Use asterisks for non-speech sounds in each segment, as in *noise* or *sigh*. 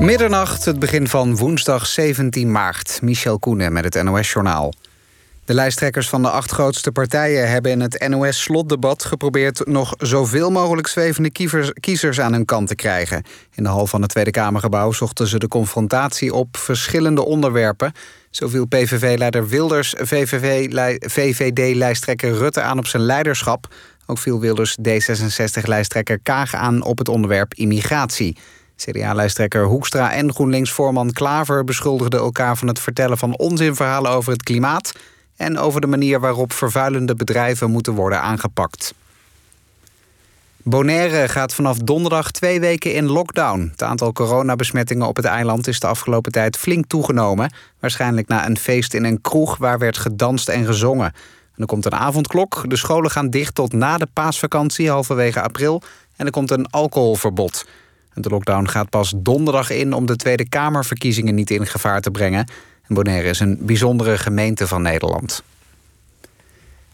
Middernacht, het begin van woensdag 17 maart. Michel Koenen met het NOS-journaal. De lijsttrekkers van de acht grootste partijen hebben in het NOS-slotdebat geprobeerd nog zoveel mogelijk zwevende kiezers aan hun kant te krijgen. In de hal van het Tweede Kamergebouw zochten ze de confrontatie op verschillende onderwerpen. Zo viel PVV-leider Wilders VVD-lijsttrekker Rutte aan op zijn leiderschap. Ook viel Wilders D66-lijsttrekker Kaag aan op het onderwerp immigratie. CDA-lijsttrekker Hoekstra en GroenLinks-voorman Klaver beschuldigden elkaar van het vertellen van onzinverhalen over het klimaat en over de manier waarop vervuilende bedrijven moeten worden aangepakt. Bonaire gaat vanaf donderdag twee weken in lockdown. Het aantal coronabesmettingen op het eiland is de afgelopen tijd flink toegenomen. Waarschijnlijk na een feest in een kroeg waar werd gedanst en gezongen. En er komt een avondklok. De scholen gaan dicht tot na de paasvakantie, halverwege april. En er komt een alcoholverbod. De lockdown gaat pas donderdag in om de Tweede Kamerverkiezingen niet in gevaar te brengen. Bonaire is een bijzondere gemeente van Nederland.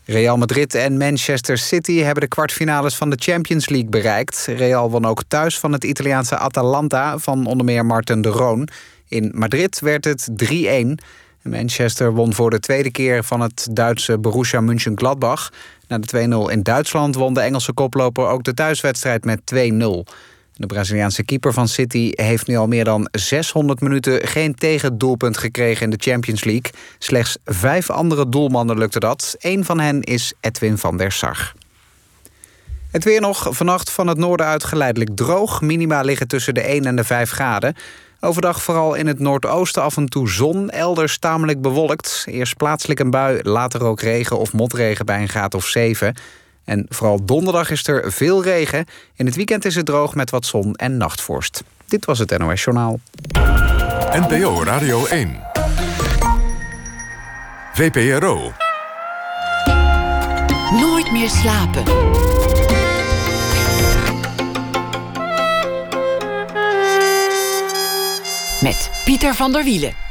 Real Madrid en Manchester City hebben de kwartfinales van de Champions League bereikt. Real won ook thuis van het Italiaanse Atalanta van onder meer Martin de Roon. In Madrid werd het 3-1. Manchester won voor de tweede keer van het Duitse Borussia Mönchengladbach. Na de 2-0 in Duitsland won de Engelse koploper ook de thuiswedstrijd met 2-0. De Braziliaanse keeper van City heeft nu al meer dan 600 minuten geen tegendoelpunt gekregen in de Champions League. Slechts vijf andere doelmannen lukte dat. Eén van hen is Edwin van der Sar. Het weer nog. Vannacht van het noorden uit geleidelijk droog. Minima liggen tussen de 1 en de 5 graden. Overdag vooral in het noordoosten af en toe zon. Elders tamelijk bewolkt. Eerst plaatselijk een bui, later ook regen of motregen bij een graad of 7. En vooral donderdag is er veel regen. In het weekend is het droog met wat zon en nachtvorst. Dit was het NOS Journaal. NPO Radio 1. VPRO. Nooit meer slapen. Met Pieter van der Wielen.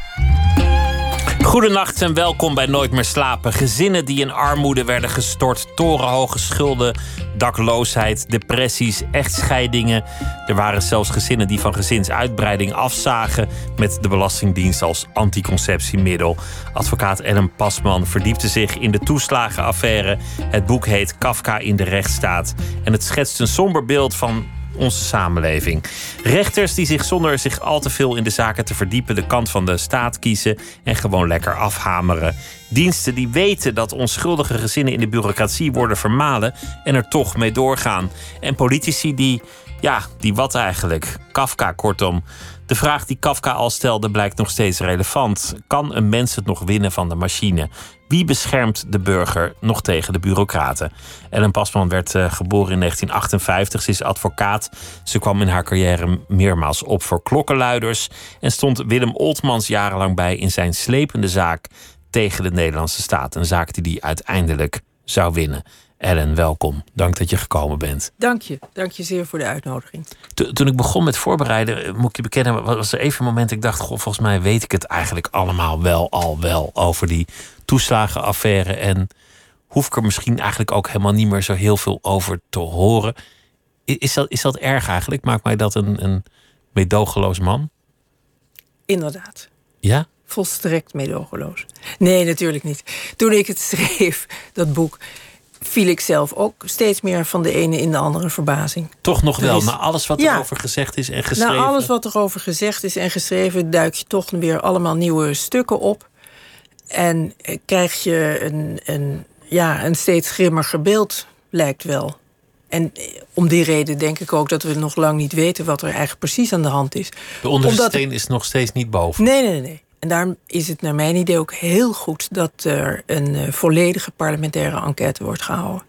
Goedenacht en welkom bij Nooit meer slapen. Gezinnen die in armoede werden gestort, torenhoge schulden, dakloosheid, depressies, echtscheidingen. Er waren zelfs gezinnen die van gezinsuitbreiding afzagen met de Belastingdienst als anticonceptiemiddel. Advocaat Ellen Pasman verdiepte zich in de toeslagenaffaire. Het boek heet Kafka in de rechtsstaat en het schetst een somber beeld van onze samenleving. Rechters die zich zonder zich al te veel in de zaken te verdiepen de kant van de staat kiezen en gewoon lekker afhameren. Diensten die weten dat onschuldige gezinnen in de bureaucratie worden vermalen en er toch mee doorgaan. En politici die, ja, die wat eigenlijk? Kafka kortom. De vraag die Kafka al stelde blijkt nog steeds relevant. Kan een mens het nog winnen van de machine? Wie beschermt de burger nog tegen de bureaucraten? Ellen Pasman werd uh, geboren in 1958. Ze is advocaat. Ze kwam in haar carrière meermaals op voor klokkenluiders. En stond Willem Oltmans jarenlang bij in zijn slepende zaak tegen de Nederlandse staat. Een zaak die hij uiteindelijk zou winnen. Ellen, welkom. Dank dat je gekomen bent. Dank je. Dank je zeer voor de uitnodiging. toen ik begon met voorbereiden, eh, moet ik je bekennen, was er even een moment ik dacht, goh, volgens mij weet ik het eigenlijk allemaal wel al wel over die toeslagenaffaire. En hoef ik er misschien eigenlijk ook helemaal niet meer zo heel veel over te horen. Is dat, is dat erg eigenlijk? Maakt mij dat een, een meedogenloos man? Inderdaad. Ja? Volstrekt meedogenloos. Nee, natuurlijk niet. Toen ik het schreef, dat boek, viel ik zelf ook steeds meer van de ene in de andere verbazing. Toch nog wel, na alles wat ja, erover gezegd is en geschreven? Na alles wat erover gezegd is en geschreven... duik je toch weer allemaal nieuwe stukken op. En krijg je een, een, ja, een steeds grimmiger beeld, lijkt wel. En om die reden denk ik ook dat we nog lang niet weten... wat er eigenlijk precies aan de hand is. De onderste steen is nog steeds niet boven? Nee, nee, nee. En daarom is het naar mijn idee ook heel goed dat er een uh, volledige parlementaire enquête wordt gehouden.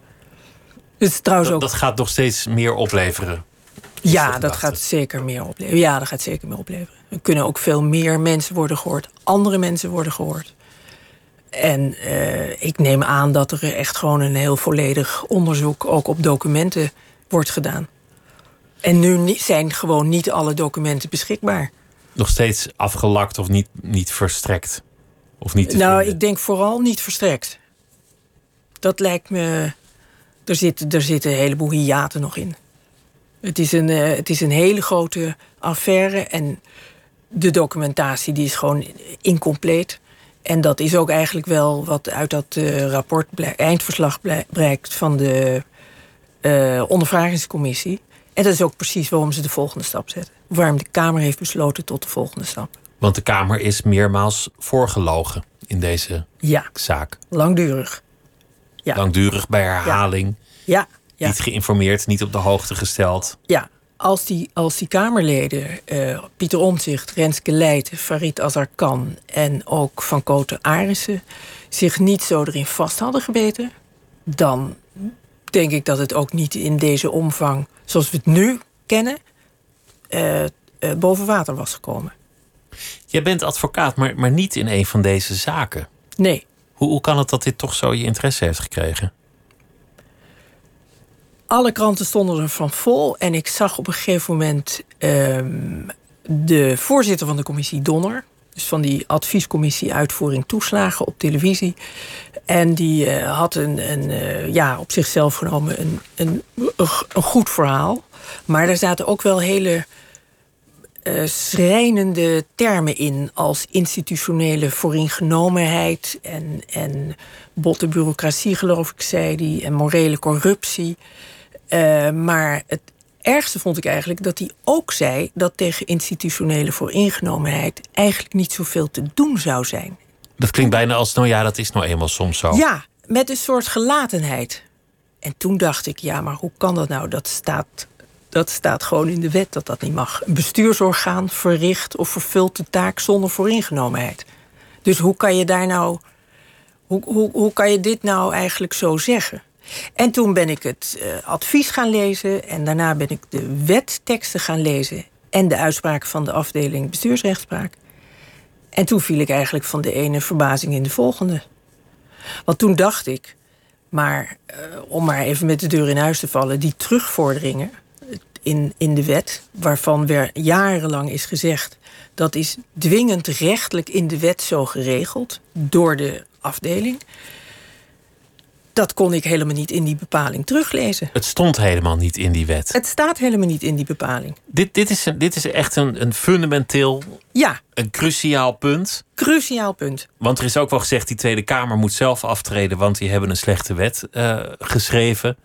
Dus trouwens dat, ook... dat gaat nog steeds meer opleveren. Ja, dat gaat zeker meer opleveren. Ja, dat gaat zeker meer opleveren. Er kunnen ook veel meer mensen worden gehoord. Andere mensen worden gehoord. En uh, ik neem aan dat er echt gewoon een heel volledig onderzoek ook op documenten wordt gedaan. En nu zijn gewoon niet alle documenten beschikbaar nog steeds afgelakt of niet, niet verstrekt? Of niet nou, ik denk vooral niet verstrekt. Dat lijkt me. Er, zit, er zitten een heleboel hiaten nog in. Het is een, uh, het is een hele grote affaire. En de documentatie die is gewoon incompleet. En dat is ook eigenlijk wel wat uit dat uh, rapport, eindverslag blijkt van de uh, ondervragingscommissie. En dat is ook precies waarom ze de volgende stap zetten. Waarom de Kamer heeft besloten tot de volgende stap. Want de Kamer is meermaals voorgelogen in deze ja. zaak. Langdurig. Ja. Langdurig bij herhaling. Ja. ja. Niet geïnformeerd, niet op de hoogte gesteld. Ja, als die, als die Kamerleden, uh, Pieter Omtzigt, Renske Leijten, Farid Azarkan en ook Van Koten Arissen, zich niet zo erin vast hadden gebeten, dan denk ik dat het ook niet in deze omvang, zoals we het nu kennen, uh, uh, boven water was gekomen. Jij bent advocaat, maar, maar niet in een van deze zaken. Nee. Hoe, hoe kan het dat dit toch zo je interesse heeft gekregen? alle kranten stonden er van vol. En ik zag op een gegeven moment ehm, de voorzitter van de commissie Donner. Dus van die adviescommissie uitvoering toeslagen op televisie. En die uh, had een, een uh, ja, op zichzelf genomen een, een, een, goed verhaal. Maar er zaten ook wel hele uh, schrijnende termen in. Als institutionele vooringenomenheid en, en botte bureaucratie, geloof ik, zei die. En morele corruptie. Maar het ergste vond ik eigenlijk dat hij ook zei dat tegen institutionele vooringenomenheid eigenlijk niet zoveel te doen zou zijn. Dat klinkt bijna als, nou ja, dat is nou eenmaal soms zo. Ja, met een soort gelatenheid. En toen dacht ik, ja, maar hoe kan dat nou? Dat staat, dat staat gewoon in de wet dat dat niet mag. Een bestuursorgaan verricht of vervult de taak zonder vooringenomenheid. Dus hoe kan je daar nou. Hoe, hoe, hoe kan je dit nou eigenlijk zo zeggen? En toen ben ik het uh, advies gaan lezen en daarna ben ik de wetteksten gaan lezen en de uitspraken van de afdeling bestuursrechtspraak. En toen viel ik eigenlijk van de ene verbazing in de volgende. Want toen dacht ik, maar uh, om maar even met de deur in huis te vallen, die terugvorderingen in, in de wet, waarvan weer jarenlang is gezegd dat is dwingend rechtelijk in de wet zo geregeld door de afdeling dat kon ik helemaal niet in die bepaling teruglezen. Het stond helemaal niet in die wet. Het staat helemaal niet in die bepaling. Dit, dit, is, dit is echt een, een fundamenteel, ja. een cruciaal punt. Cruciaal punt. Want er is ook wel gezegd, die Tweede Kamer moet zelf aftreden... want die hebben een slechte wet uh, geschreven.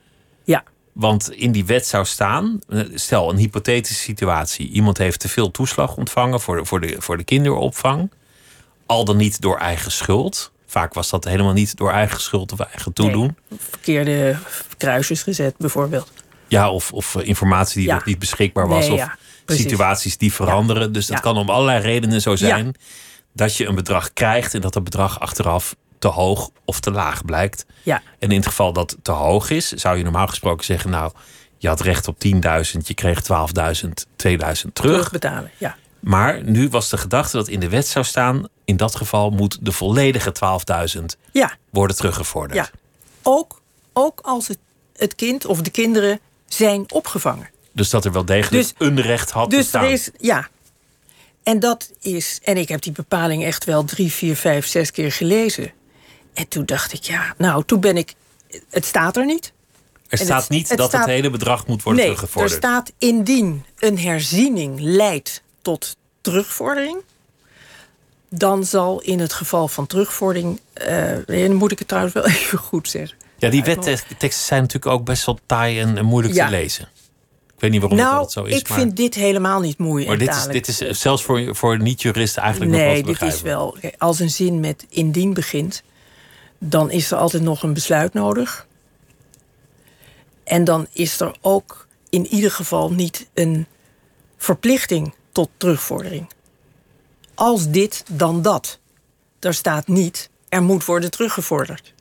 Ja. Want in die wet zou staan, eh, stel een hypothetische situatie... iemand heeft te veel toeslag ontvangen voor de, voor de, voor de kinderopvang... al dan niet door eigen schuld... Vaak was dat helemaal niet door eigen schuld of eigen toedoen. Nee, verkeerde kruisjes gezet, bijvoorbeeld. Ja, of, of eh, informatie die ja. niet beschikbaar was. Nee, of ja, situaties die veranderen. Dus dat kan om allerlei redenen zo zijn dat je een bedrag krijgt en dat dat bedrag achteraf te hoog of te laag blijkt. Ja. En in het geval dat te hoog is, zou je normaal gesproken zeggen: Nou, je had recht op 10.000, je kreeg 12.000, 2000 terug. Terugbetalen, ja. Maar nu was de gedachte dat in de wet zou staan: in dat geval moet de volledige 12.000 ja. worden teruggevorderd. Ja. Ook, ook als het, het kind of de kinderen zijn opgevangen. Dus dat er wel degelijk Dus- een recht had Dus bestaan. er is, ja. En dat is, en ik heb die bepaling echt wel drie, vier, vijf, zes keer gelezen. En toen dacht ik, ja, nou, toen ben ik. Het staat er niet. er en staat het- niet het dat staat- het hele bedrag moet worden nee, er teruggevorderd. staat indien een herziening leidt tot terugvordering. Dan zal in het geval van terugvordering. eh, nee, dan moet ik het trouwens wel *laughs* even goed zeggen. Ja, die wetteksten zijn natuurlijk ook best wel taai en, en moeilijk Ja. te lezen. Ik weet niet waarom Nou, altijd zo is. ik maar vind dit helemaal niet moeilijk. maar dit is, dit is eh, zelfs voor, voor niet-juristen eigenlijk nog wel Nee, te dit is begrijpen. wel. Als een zin met indien begint, dan is er altijd nog een besluit nodig. En dan is er ook in ieder geval niet een verplichting tot terugvordering. Als dit, dan dat. Er staat niet, er moet worden teruggevorderd.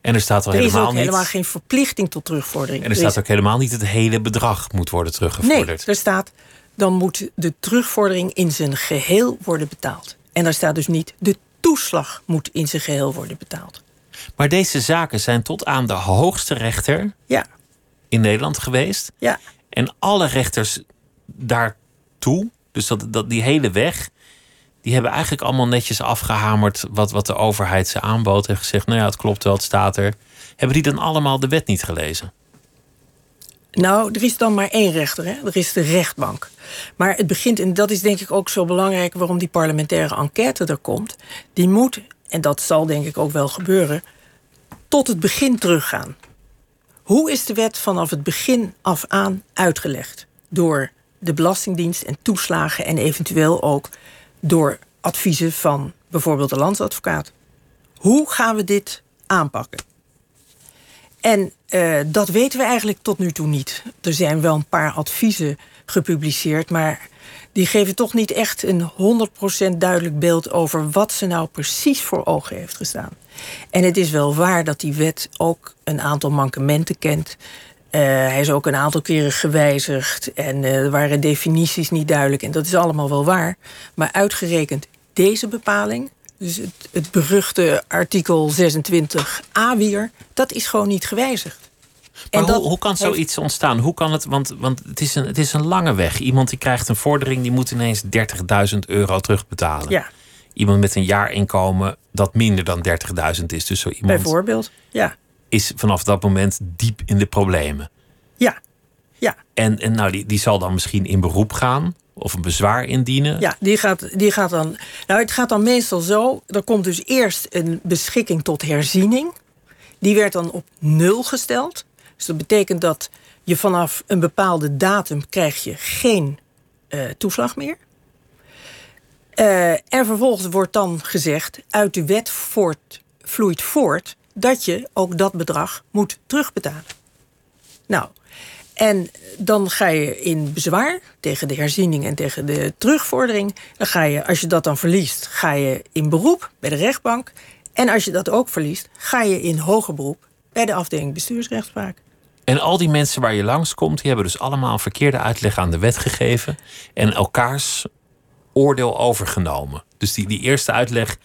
En er staat al Er is helemaal ook niet. helemaal geen verplichting tot terugvordering. En er staat ook helemaal niet het hele bedrag moet worden Nee, teruggevorderd. er staat dan moet de terugvordering in zijn geheel worden betaald. En daar staat dus niet de toeslag moet in zijn geheel worden betaald. Maar deze zaken zijn tot aan de hoogste rechter Ja, in Nederland geweest. ja, En alle rechters daartoe, dus dat, die hele weg, die hebben eigenlijk allemaal netjes afgehamerd wat, wat de overheid ze aanbood. En gezegd, nou ja, het klopt wel, het staat er. Hebben die dan allemaal de wet niet gelezen? Nou, er is dan maar één rechter, hè? er is de rechtbank. Maar het begint, en dat is denk ik ook zo belangrijk waarom die parlementaire enquête er komt. Die moet, en dat zal denk ik ook wel gebeuren, tot het begin teruggaan. Hoe is de wet vanaf het begin af aan uitgelegd? Door de Belastingdienst en toeslagen en eventueel ook door adviezen van bijvoorbeeld de landsadvocaat. Hoe gaan we dit aanpakken? En uh, dat weten we eigenlijk tot nu toe niet. Er zijn wel een paar adviezen gepubliceerd, maar die geven toch niet echt een 100% duidelijk beeld over wat ze nou precies voor ogen heeft gestaan. En het is wel waar dat die wet ook een aantal mankementen kent. Uh, hij is ook een aantal keren gewijzigd en uh, er waren definities niet duidelijk. En dat is allemaal wel waar. Maar uitgerekend deze bepaling, dus het, het beruchte artikel 26a weer, dat is gewoon niet gewijzigd. Maar hoe, hoe, kan zoiets ontstaan? Hoe kan het? Want, want het, is een, het is een lange weg. Iemand die krijgt een vordering, die moet ineens 30.000 euro terugbetalen. Ja. Iemand met een jaarinkomen dat minder dan 30.000 is. Dus zo iemand Bijvoorbeeld, ja. Is vanaf dat moment diep in de problemen. Ja. ja. En, en nou, die, die zal dan misschien in beroep gaan of een bezwaar indienen? Ja, die gaat, die gaat dan. Nou, het gaat dan meestal zo. Er komt dus eerst een beschikking tot herziening. Die werd dan op nul gesteld. Dus dat betekent dat je vanaf een bepaalde datum krijg je geen uh, toeslag meer. Uh, en vervolgens wordt dan gezegd, uit de wet voort, vloeit voort dat je ook dat bedrag moet terugbetalen. Nou, en dan ga je in bezwaar tegen de herziening en tegen de terugvordering. Dan ga je, als je dat dan verliest, ga je in beroep bij de rechtbank. En als je dat ook verliest, ga je in hoger beroep bij de afdeling bestuursrechtspraak. En al die mensen waar je langskomt, die hebben dus allemaal een verkeerde uitleg aan de wet gegeven en elkaars oordeel overgenomen. Dus die, die eerste uitleg,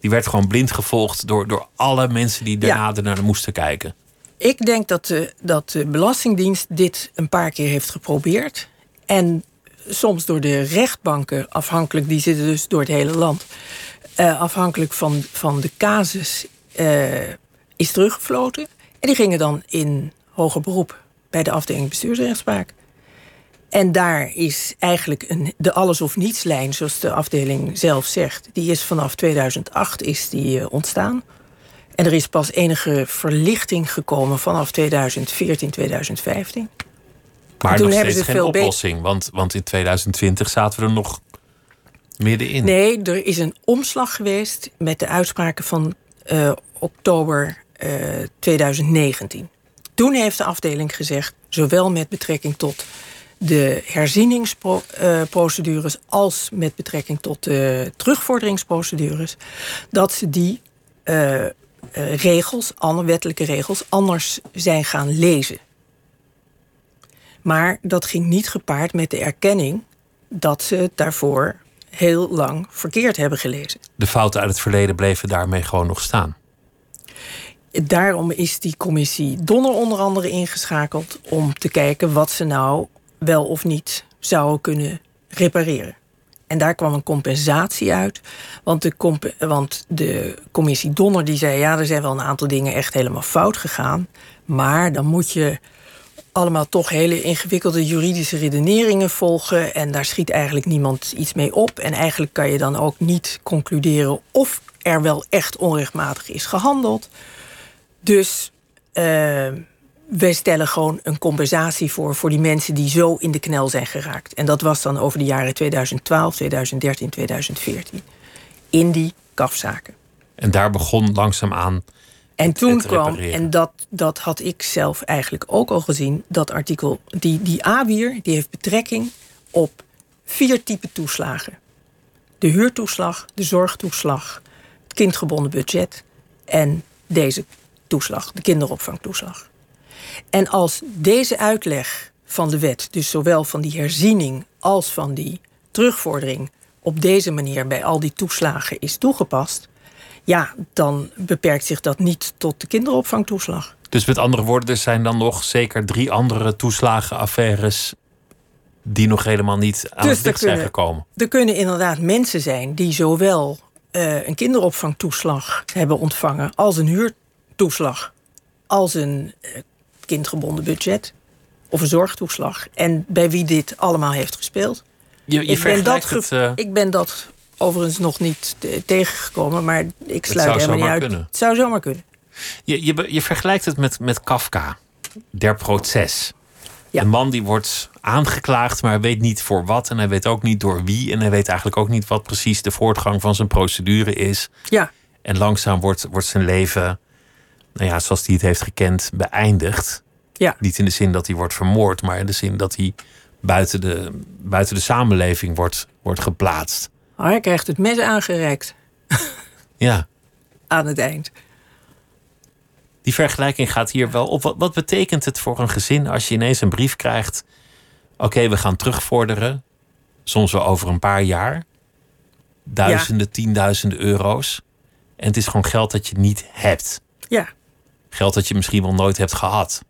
die werd gewoon blind gevolgd door, door alle mensen die daarna ja. naar moesten kijken. Ik denk dat de, dat de Belastingdienst dit een paar keer heeft geprobeerd. En soms door de rechtbanken, afhankelijk, die zitten dus door het hele land, uh, afhankelijk van, van de casus, uh, is teruggefloten. En die gingen dan in hoger beroep bij de afdeling bestuursrechtspraak. En daar is eigenlijk een, de alles of niets lijn, zoals de afdeling zelf zegt, die is vanaf 2008 is die uh, ontstaan. En er is pas enige verlichting gekomen vanaf 2014, 2015. Maar toen nog hebben steeds ze geen oplossing, want, want in 2020 zaten we er nog middenin. Nee, er is een omslag geweest met de uitspraken van uh, oktober uh, 2019. Toen heeft de afdeling gezegd, zowel met betrekking tot de herzieningsprocedures als met betrekking tot de terugvorderingsprocedures, dat ze die uh, regels, wettelijke regels, anders zijn gaan lezen. Maar dat ging niet gepaard met de erkenning dat ze het daarvoor heel lang verkeerd hebben gelezen. De fouten uit het verleden bleven daarmee gewoon nog staan. Daarom is die commissie Donner onder andere ingeschakeld om te kijken wat ze nou wel of niet zouden kunnen repareren. En daar kwam een compensatie uit. Want de, want de commissie Donner die zei: ja, er zijn wel een aantal dingen echt helemaal fout gegaan. Maar dan moet je allemaal toch hele ingewikkelde juridische redeneringen volgen. En daar schiet eigenlijk niemand iets mee op. En eigenlijk kan je dan ook niet concluderen of er wel echt onrechtmatig is gehandeld. Dus uh, wij stellen gewoon een compensatie voor voor die mensen die zo in de knel zijn geraakt. En dat was dan over de jaren 2012, 2013, 2014. In die kafzaken. En daar begon langzaamaan. En toen kwam, en dat, dat had ik zelf eigenlijk ook al gezien, dat artikel, die, die AWIR, die heeft betrekking op vier typen toeslagen: de huurtoeslag, de zorgtoeslag, het kindgebonden budget en deze toeslag, de kinderopvangtoeslag. En als deze uitleg van de wet, dus zowel van die herziening als van die terugvordering, op deze manier bij al die toeslagen is toegepast, ja, dan beperkt zich dat niet tot de kinderopvangtoeslag. Dus met andere woorden, er zijn dan nog zeker drie andere toeslagenaffaires die nog helemaal niet aan dus het licht zijn gekomen. Er kunnen inderdaad mensen zijn die zowel uh, een kinderopvangtoeslag hebben ontvangen als een huurtoeslag, als een uh, kindgebonden budget. Of een zorgtoeslag. En bij wie dit allemaal heeft gespeeld. Je, je ik, ben dat het... eh, ik ben dat overigens nog niet te- tegengekomen. Maar ik sluit helemaal niet uit. kunnen. Het zou zomaar kunnen. Je, je, je vergelijkt het met, met Kafka, der proces. Ja. Een man die wordt aangeklaagd, maar hij weet niet voor wat. En hij weet ook niet door wie. En hij weet eigenlijk ook niet wat precies de voortgang van zijn procedure is. Ja, En langzaam wordt, wordt zijn leven, nou ja, zoals hij het heeft gekend, beëindigd. ja. Niet in de zin dat hij wordt vermoord, maar in de zin dat hij buiten de, buiten de samenleving wordt, wordt geplaatst. Maar hij krijgt het mes aangereikt *laughs* Ja, aan het eind. die vergelijking gaat hier wel op. Wat, wat betekent het voor een gezin als je ineens een brief krijgt? Oké, we gaan terugvorderen. Soms wel over een paar jaar. Duizenden, tienduizenden euro's. En het is gewoon geld dat je niet hebt. Ja, Geld dat je misschien wel nooit hebt gehad.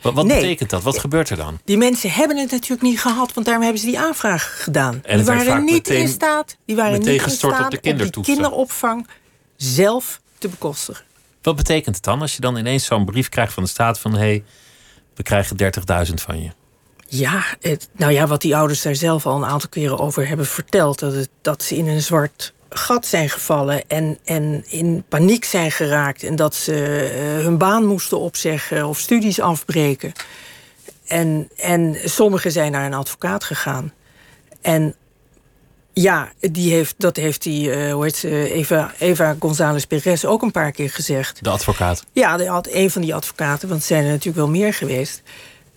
Wat, wat Nee. betekent dat? Wat gebeurt er dan? die mensen hebben het natuurlijk niet gehad, want daarom hebben ze die aanvraag gedaan. het die waren niet meteen- in staat, die waren niet in op staat de om die kindertoeslag. kinderopvang zelf te bekostigen. Wat betekent het dan als je dan ineens zo'n brief krijgt van de staat van... hé, hey, we krijgen 30.000 van je. Ja, het, nou ja, wat die ouders daar zelf al een aantal keren over hebben verteld. Dat, het, dat ze in een zwart gat zijn gevallen en, en in paniek zijn geraakt. En dat ze eh, hun baan moesten opzeggen of studies afbreken. En, en sommigen zijn naar een advocaat gegaan. En ja, die heeft, dat heeft die, eh, hoe heet ze, Eva, Eva González Perez ook een paar keer gezegd. De advocaat. Ja, had een van die advocaten, want er zijn er natuurlijk wel meer geweest.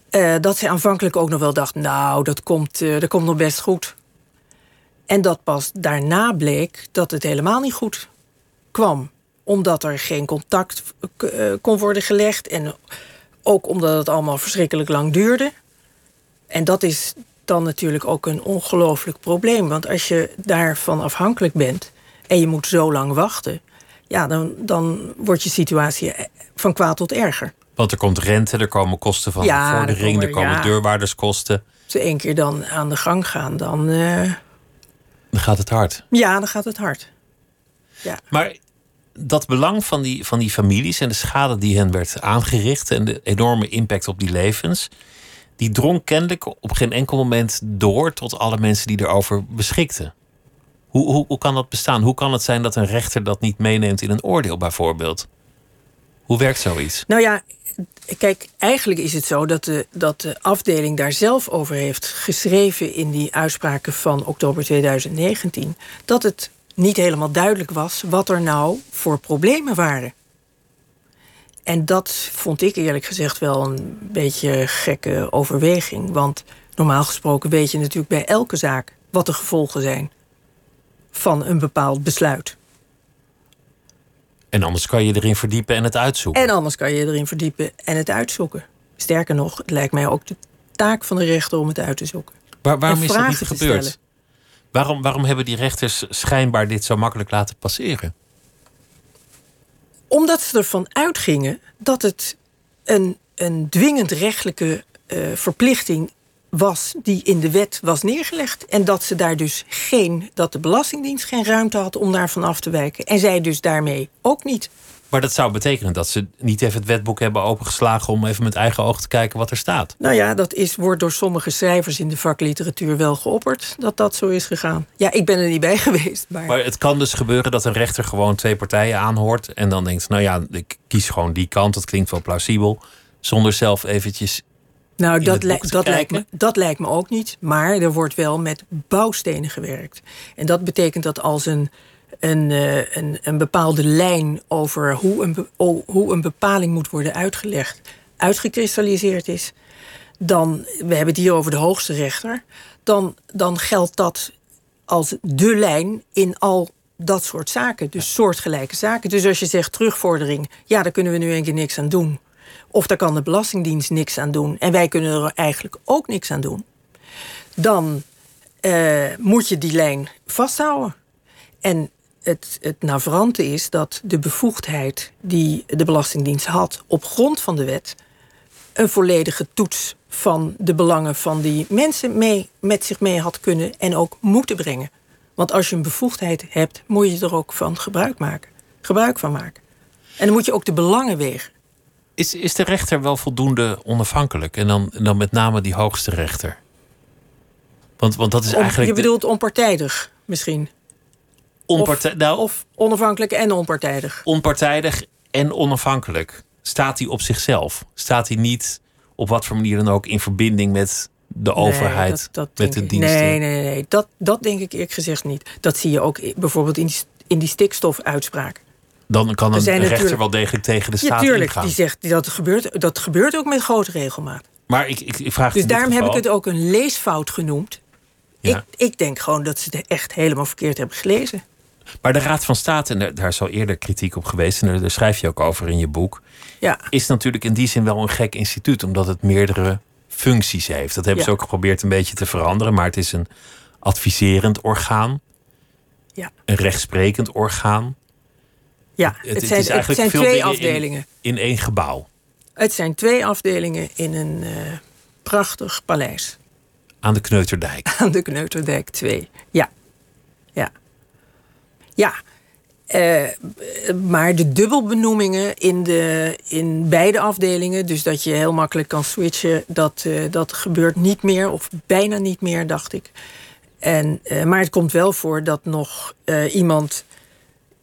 eh, dat ze aanvankelijk ook nog wel dacht: nou, dat komt, dat komt nog best goed. En dat pas daarna bleek dat het helemaal niet goed kwam. Omdat er geen contact eh, kon worden gelegd. En ook omdat het allemaal verschrikkelijk lang duurde. En dat is dan natuurlijk ook een ongelooflijk probleem. Want als je daarvan afhankelijk bent en je moet zo lang wachten, ja, dan, dan wordt je situatie van kwaad tot erger. Want er komt rente, er komen kosten van Ja, de vordering, er er komen- ja. deurwaarderskosten. Als ze één keer dan aan de gang gaan, dan, eh, Dan gaat het hard. ja, dan gaat het hard. Ja. Maar dat belang van die, van die families en de schade die hen werd aangericht en de enorme impact op die levens, die drong kennelijk op geen enkel moment door tot alle mensen die erover beschikten. Hoe, hoe, hoe kan dat bestaan? Hoe kan het zijn dat een rechter dat niet meeneemt in een oordeel, bijvoorbeeld? Hoe werkt zoiets? Nou ja, kijk, eigenlijk is het zo dat de, dat de afdeling daar zelf over heeft geschreven in die uitspraken van oktober 2019. Dat het niet helemaal duidelijk was wat er nou voor problemen waren. En dat vond ik eerlijk gezegd wel een beetje gekke overweging. Want normaal gesproken weet je natuurlijk bij elke zaak wat de gevolgen zijn van een bepaald besluit. En anders kan je erin verdiepen en het uitzoeken. En anders kan je erin verdiepen en het uitzoeken. Sterker nog, het lijkt mij ook de taak van de rechter om het uit te zoeken. Waar, waarom en is dat niet gebeurd? Waarom, waarom hebben die rechters schijnbaar dit zo makkelijk laten passeren? Omdat ze ervan uitgingen dat het een, een dwingend rechtelijke eh, verplichting was die in de wet was neergelegd. En dat ze daar dus geen, dat de Belastingdienst geen ruimte had om daarvan af te wijken. En zij dus daarmee ook niet. Maar dat zou betekenen dat ze niet even het wetboek hebben opengeslagen om even met eigen ogen te kijken wat er staat. Nou ja, dat is, wordt door sommige schrijvers in de vakliteratuur wel geopperd dat dat zo is gegaan. Ja, ik ben er niet bij *laughs* geweest, maar. Maar het kan dus gebeuren dat een rechter gewoon twee partijen aanhoort en dan denkt, nou ja, ik kies gewoon die kant, dat klinkt wel plausibel, zonder zelf eventjes. Nou, dat, dat, lijkt me, dat lijkt me ook niet. Maar er wordt wel met bouwstenen gewerkt. En dat betekent dat als een, een, eh, een, een bepaalde lijn over hoe een, hoe een bepaling moet worden uitgelegd, uitgekristalliseerd is, dan, we hebben het hier over de hoogste rechter, dan, dan geldt dat als de lijn in al dat soort zaken. Dus soortgelijke zaken. Dus als je zegt terugvordering, ja, daar kunnen we nu een keer niks aan doen. Of daar kan de Belastingdienst niks aan doen. En wij kunnen er eigenlijk ook niks aan doen. Dan eh, moet je die lijn vasthouden. En het, het navrante is dat de bevoegdheid die de Belastingdienst had op grond van de wet. een volledige toets van de belangen van die mensen mee, met zich mee had kunnen en ook moeten brengen. Want als je een bevoegdheid hebt, moet je er ook van gebruik maken. Gebruik van maken. En dan moet je ook de belangen wegen. Is, is de rechter wel voldoende onafhankelijk? En dan, en dan met name die hoogste rechter. Want, want dat is Om- eigenlijk. je bedoelt onpartijdig misschien? onpartij- nou, Of onafhankelijk en onpartijdig? onpartijdig en onafhankelijk. Staat hij op zichzelf? Staat hij niet op wat voor manier dan ook in verbinding met de overheid, Nee, dat- dat met de ik- diensten? Nee, nee, nee. Dat, dat denk ik eerlijk gezegd niet. Dat zie je ook bijvoorbeeld in die, in die stikstofuitspraak. Dan kan een rechter natuurlijk- wel degelijk tegen de Ja, staat tuurlijk. ingaan. Die zegt dat gebeurt, dat gebeurt ook met grote regelmaat. Maar ik, ik, ik vraag Dus daarom heb ik het ook een leesfout genoemd. Ja. Ik, ik denk gewoon dat ze het echt helemaal verkeerd hebben gelezen. Maar de Raad van State, en daar, is al eerder kritiek op geweest, en daar, schrijf je ook over in je boek, Ja, is natuurlijk in die zin wel een gek instituut, omdat het meerdere functies heeft. Dat hebben ze Ja. ook geprobeerd een beetje te veranderen, maar het is een adviserend orgaan, ja, een rechtsprekend orgaan. Ja. Het- Het, het zijn, het eigenlijk zijn veel twee in- afdelingen. In één gebouw. Het zijn twee afdelingen in een eh, prachtig paleis. Aan de Kneuterdijk. *laughs* Aan de Kneuterdijk 2. Ja. Ja. Ja. Eh, maar de dubbelbenoemingen in, de, in beide afdelingen, dus dat je heel makkelijk kan switchen, dat, eh, dat gebeurt niet meer, of bijna niet meer, dacht ik. En, maar het komt wel voor dat nog iemand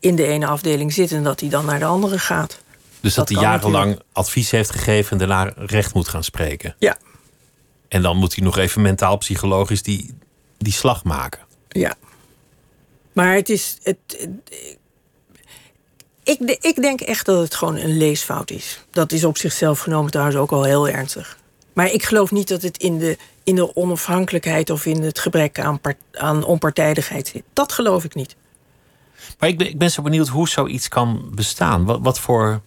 in de ene afdeling zit en dat hij dan naar de andere gaat. Dus dat, Dat hij jarenlang advies heeft gegeven en daarna recht moet gaan spreken. Ja. En dan moet hij nog even mentaal-psychologisch die, die slag maken. Ja. Maar het is. Het, het- ik, ik denk echt dat het gewoon een leesfout is. Dat is op zichzelf genomen trouwens ook al heel ernstig. Maar ik geloof niet dat het in de, in de onafhankelijkheid of in het gebrek aan, part- aan onpartijdigheid zit. Dat geloof ik niet. Maar ik ben, ik ben zo benieuwd hoe zoiets kan bestaan. Wat, wat voor.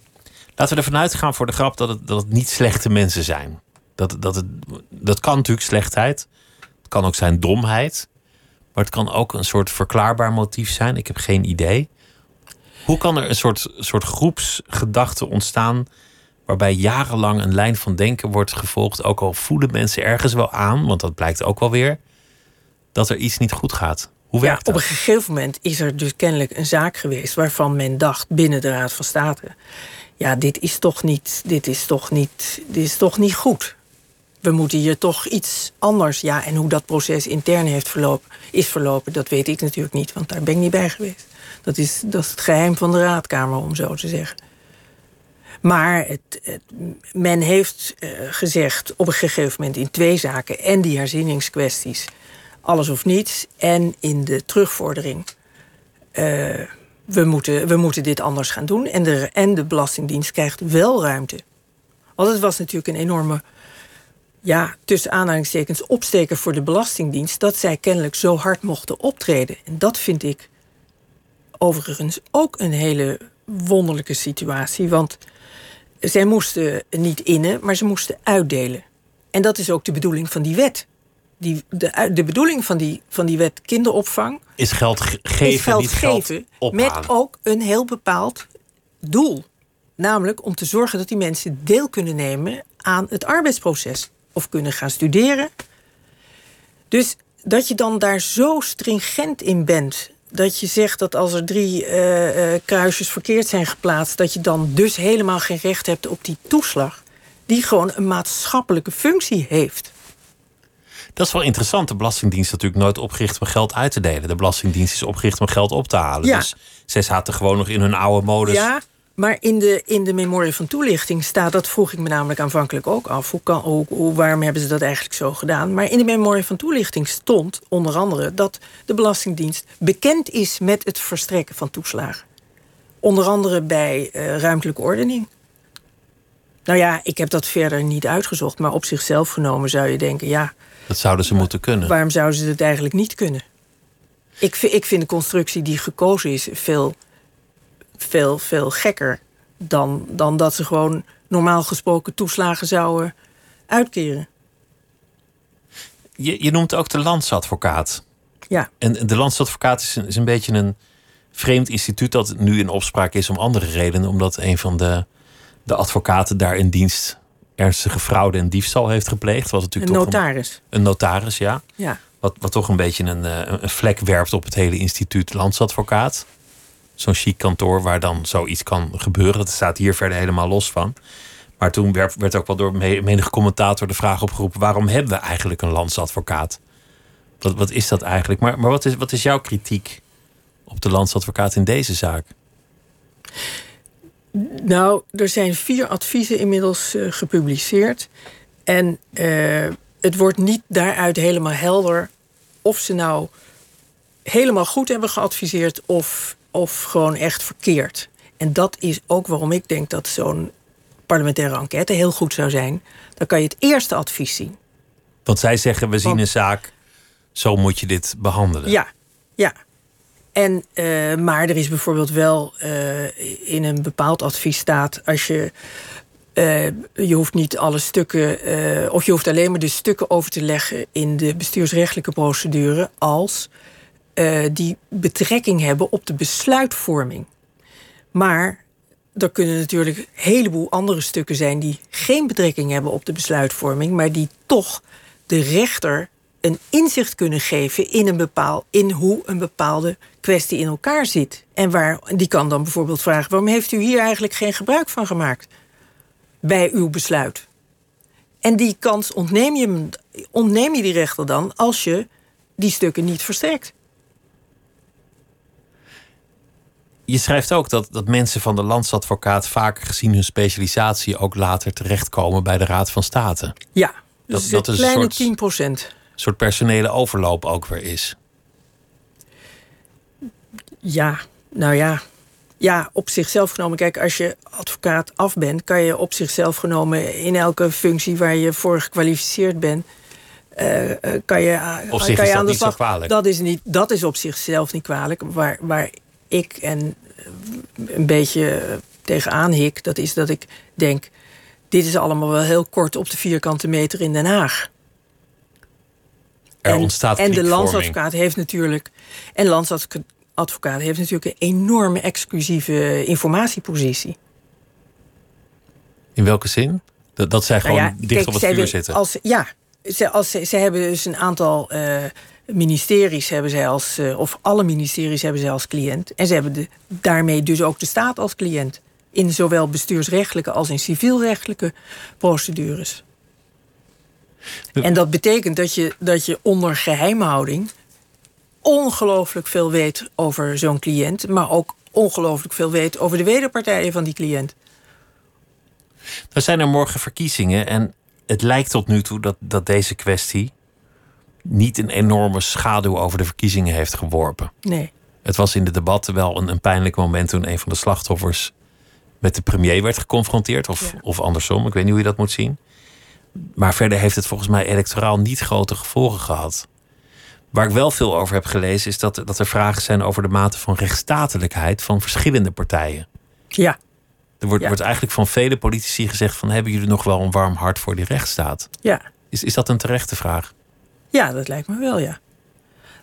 Laten we ervan uitgaan voor de grap dat het, dat niet slechte mensen zijn. Dat, dat, het, dat kan natuurlijk slechtheid. Het kan ook zijn domheid. Maar het kan ook een soort verklaarbaar motief zijn. Ik heb geen idee. Hoe kan er een soort, soort groepsgedachte ontstaan. waarbij jarenlang een lijn van denken wordt gevolgd. Ook al voelen mensen ergens wel aan, want dat blijkt ook wel weer. dat er iets niet goed gaat. Hoe Ja, werkt op een gegeven moment is er dus kennelijk een zaak geweest waarvan men dacht binnen de Raad van State: ja, dit is toch niet, dit is toch niet, dit is toch niet goed. We moeten hier toch iets anders. Ja, en hoe dat proces intern heeft verlopen, is verlopen, dat weet ik natuurlijk niet, want daar ben ik niet bij geweest. Dat is, dat is het geheim van de raadkamer, om zo te zeggen. Maar het, het- men heeft eh, gezegd op een gegeven moment in twee zaken en die herzieningskwesties alles of niets en in de terugvordering. eh, we, moeten, we moeten dit anders gaan doen. En de, en de Belastingdienst krijgt wel ruimte. Want het was natuurlijk een enorme, ja, tussen aanhalingstekens, opsteker voor de Belastingdienst. dat zij kennelijk zo hard mochten optreden. En dat vind ik overigens ook een hele wonderlijke situatie. Want zij moesten niet innen, maar ze moesten uitdelen. En dat is ook de bedoeling van die wet. Die, de, de bedoeling van die, van die wet kinderopvang Is geld ge- geven, is geld niet geven met ook een heel bepaald doel. Namelijk om te zorgen dat die mensen deel kunnen nemen aan het arbeidsproces. Of kunnen gaan studeren. Dus dat je dan daar zo stringent in bent. Dat je zegt dat als er drie eh, eh, kruisjes verkeerd zijn geplaatst. dat je dan dus helemaal geen recht hebt op die toeslag. Die gewoon een maatschappelijke functie heeft. Dat is wel interessant. De Belastingdienst is natuurlijk nooit opgericht om geld uit te delen. De Belastingdienst is opgericht om geld op te halen. Ja. Dus zij zaten gewoon nog in hun oude modus. Ja, maar in de, in de memorie van toelichting staat, dat vroeg ik me namelijk aanvankelijk ook af. Hoe kan, hoe, hoe, waarom hebben ze dat eigenlijk zo gedaan? Maar in de memorie van toelichting stond onder andere dat de Belastingdienst bekend is met het verstrekken van toeslagen. Onder andere bij eh, ruimtelijke ordening. Nou ja, ik heb dat verder niet uitgezocht, maar op zichzelf genomen zou je denken, ja, Dat zouden ze moeten kunnen. waarom zouden ze het eigenlijk niet kunnen? Ik, ik vind de constructie die gekozen is veel, veel, veel gekker dan, dan dat ze gewoon normaal gesproken toeslagen zouden uitkeren. Je, je noemt ook de landsadvocaat. Ja, En de landsadvocaat is een, is een beetje een vreemd instituut dat nu in opspraak is om andere redenen. Omdat een van de, de advocaten daar in dienst ernstige fraude en diefstal heeft gepleegd. Wat een natuurlijk toch notaris. Een, een notaris, ja. Ja. Wat, wat toch een beetje een, eh, een vlek werpt op het hele instituut landsadvocaat. Zo'n chic kantoor waar dan zoiets kan gebeuren. Dat staat hier verder helemaal los van. Maar toen werd, werd ook wel door menige commentator de vraag opgeroepen: waarom hebben we eigenlijk een landsadvocaat? Wat, wat is dat eigenlijk? Maar, maar wat, is, wat is jouw kritiek op de landsadvocaat in deze zaak? Nou, er zijn vier adviezen inmiddels uh, gepubliceerd. En uh, het wordt niet daaruit helemaal helder of ze nou helemaal goed hebben geadviseerd of, of gewoon echt verkeerd. En dat is ook waarom ik denk dat zo'n parlementaire enquête heel goed zou zijn. Dan kan je het eerste advies zien. Want zij zeggen: we zien een zaak, zo moet je dit behandelen. Ja, ja. En, uh, maar er is bijvoorbeeld wel uh, in een bepaald advies staat: als je. Uh, je hoeft niet alle stukken, of je hoeft alleen maar de stukken over te leggen in de bestuursrechtelijke procedure als die betrekking hebben op de besluitvorming. Maar er kunnen natuurlijk een heleboel andere stukken zijn die geen betrekking hebben op de besluitvorming, maar die toch de rechter een inzicht kunnen geven in, een bepaal, in hoe een bepaalde kwestie in elkaar zit. En waar, die kan dan bijvoorbeeld vragen: waarom heeft u hier eigenlijk geen gebruik van gemaakt bij uw besluit? En die kans ontneem je, ontneem je die rechter dan als je die stukken niet verstrekt. Je schrijft ook dat, dat mensen van de landsadvocaat vaak gezien hun specialisatie ook later terechtkomen bij de Raad van State. Ja, dus dat, dat is een kleine soort, 10 procent. Soort personele overloop ook weer is. Ja, nou ja. Ja, op zichzelf genomen. Kijk, als je advocaat af bent, kan je op zichzelf genomen in elke functie waar je voor gekwalificeerd bent. Uh, kan je, op zich kan je aan de slag. kwalijk. Dat is, niet, dat is op zichzelf niet kwalijk. Waar, waar ik en een beetje tegenaan hik, dat is dat ik denk: dit is allemaal wel heel kort op de vierkante meter in Den Haag. Er en, ontstaat En de landsadvocaat heeft natuurlijk. En landsadvocaat heeft natuurlijk een enorme exclusieve informatiepositie. In welke zin? Dat, dat zij nou gewoon dicht op het vuur zitten? Als, ja, ze, als, ze, ze hebben dus een aantal uh, ministeries hebben zij als, uh, of alle ministeries hebben zij als cliënt. En ze hebben de, daarmee dus ook de staat als cliënt. In zowel bestuursrechtelijke als in civielrechtelijke procedures. En dat betekent dat je, dat je onder geheimhouding ongelooflijk veel weet over zo'n cliënt, maar ook ongelooflijk veel weet over de wederpartijen van die cliënt. Er zijn er morgen verkiezingen en het lijkt tot nu toe dat, dat deze kwestie niet een enorme schaduw over de verkiezingen heeft geworpen. Nee. Het was in de debatten wel een, een pijnlijk moment toen een van de slachtoffers met de premier werd geconfronteerd. Of, of andersom, ik weet niet hoe je dat moet zien. Maar verder heeft het volgens mij electoraal niet grote gevolgen gehad. Waar ik wel veel over heb gelezen, is dat, dat er vragen zijn over de mate van rechtsstatelijkheid van verschillende partijen. Ja. Er wordt, wordt eigenlijk van vele politici gezegd: van hebben jullie nog wel een warm hart voor die rechtsstaat? Ja. Is, is dat een terechte vraag? Ja, dat lijkt me wel, ja.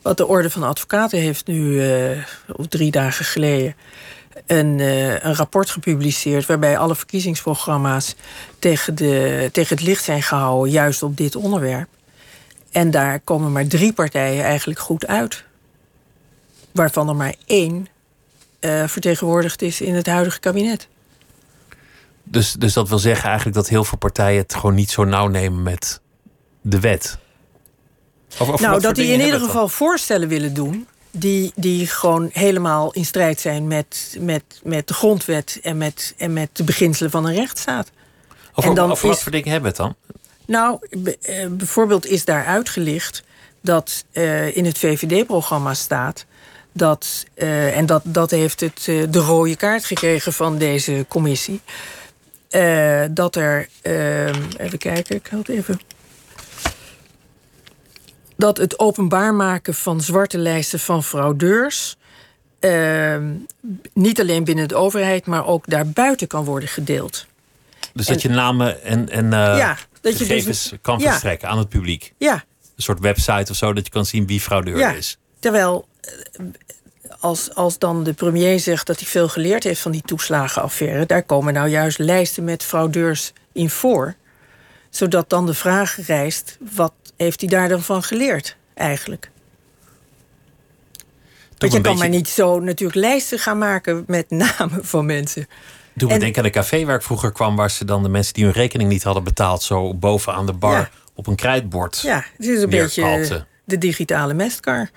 Wat de Orde van Advocaten heeft nu, uh, drie dagen geleden, een, uh, een rapport gepubliceerd waarbij alle verkiezingsprogramma's tegen, de, tegen het licht zijn gehouden, juist op dit onderwerp. En daar komen maar drie partijen eigenlijk goed uit. Waarvan er maar één uh, vertegenwoordigd is in het huidige kabinet. Dus, dus dat wil zeggen eigenlijk dat heel veel partijen het gewoon niet zo nauw nemen met de wet. Of, of nou, dat die in ieder geval voorstellen willen doen. Die, die gewoon helemaal in strijd zijn met, met, met de grondwet en met, en met de beginselen van een rechtsstaat. Over, en dan over wat voor dingen hebben we het dan? Nou, eh, bijvoorbeeld is daar uitgelicht dat uh, in het VVD-programma staat dat, uh, en dat, dat heeft het, uh, de rode kaart gekregen van deze commissie. dat er, even kijken, ik had even dat het openbaar maken van zwarte lijsten van fraudeurs. Uh, niet alleen binnen de overheid, maar ook daarbuiten kan worden gedeeld. Dus dat je namen en, en uh, ja, dat je dus, kan ja. verstrekken aan het publiek. Ja. Een soort website of zo, dat je kan zien wie fraudeur ja. is. Terwijl eh, als, als dan de premier zegt dat hij veel geleerd heeft van die toeslagenaffaire, daar komen nou juist lijsten met fraudeurs in voor. Zodat dan de vraag rijst: wat heeft hij daar dan van geleerd, eigenlijk? Want je kan maar niet zo natuurlijk lijsten gaan maken met *laughs* namen van mensen. Doe me En- denken aan een café waar ik vroeger kwam, waar ze dan de mensen die hun rekening niet hadden betaald, zo bovenaan de bar Ja. op een krijtbord. Ja, het is een beetje de digitale mestkar.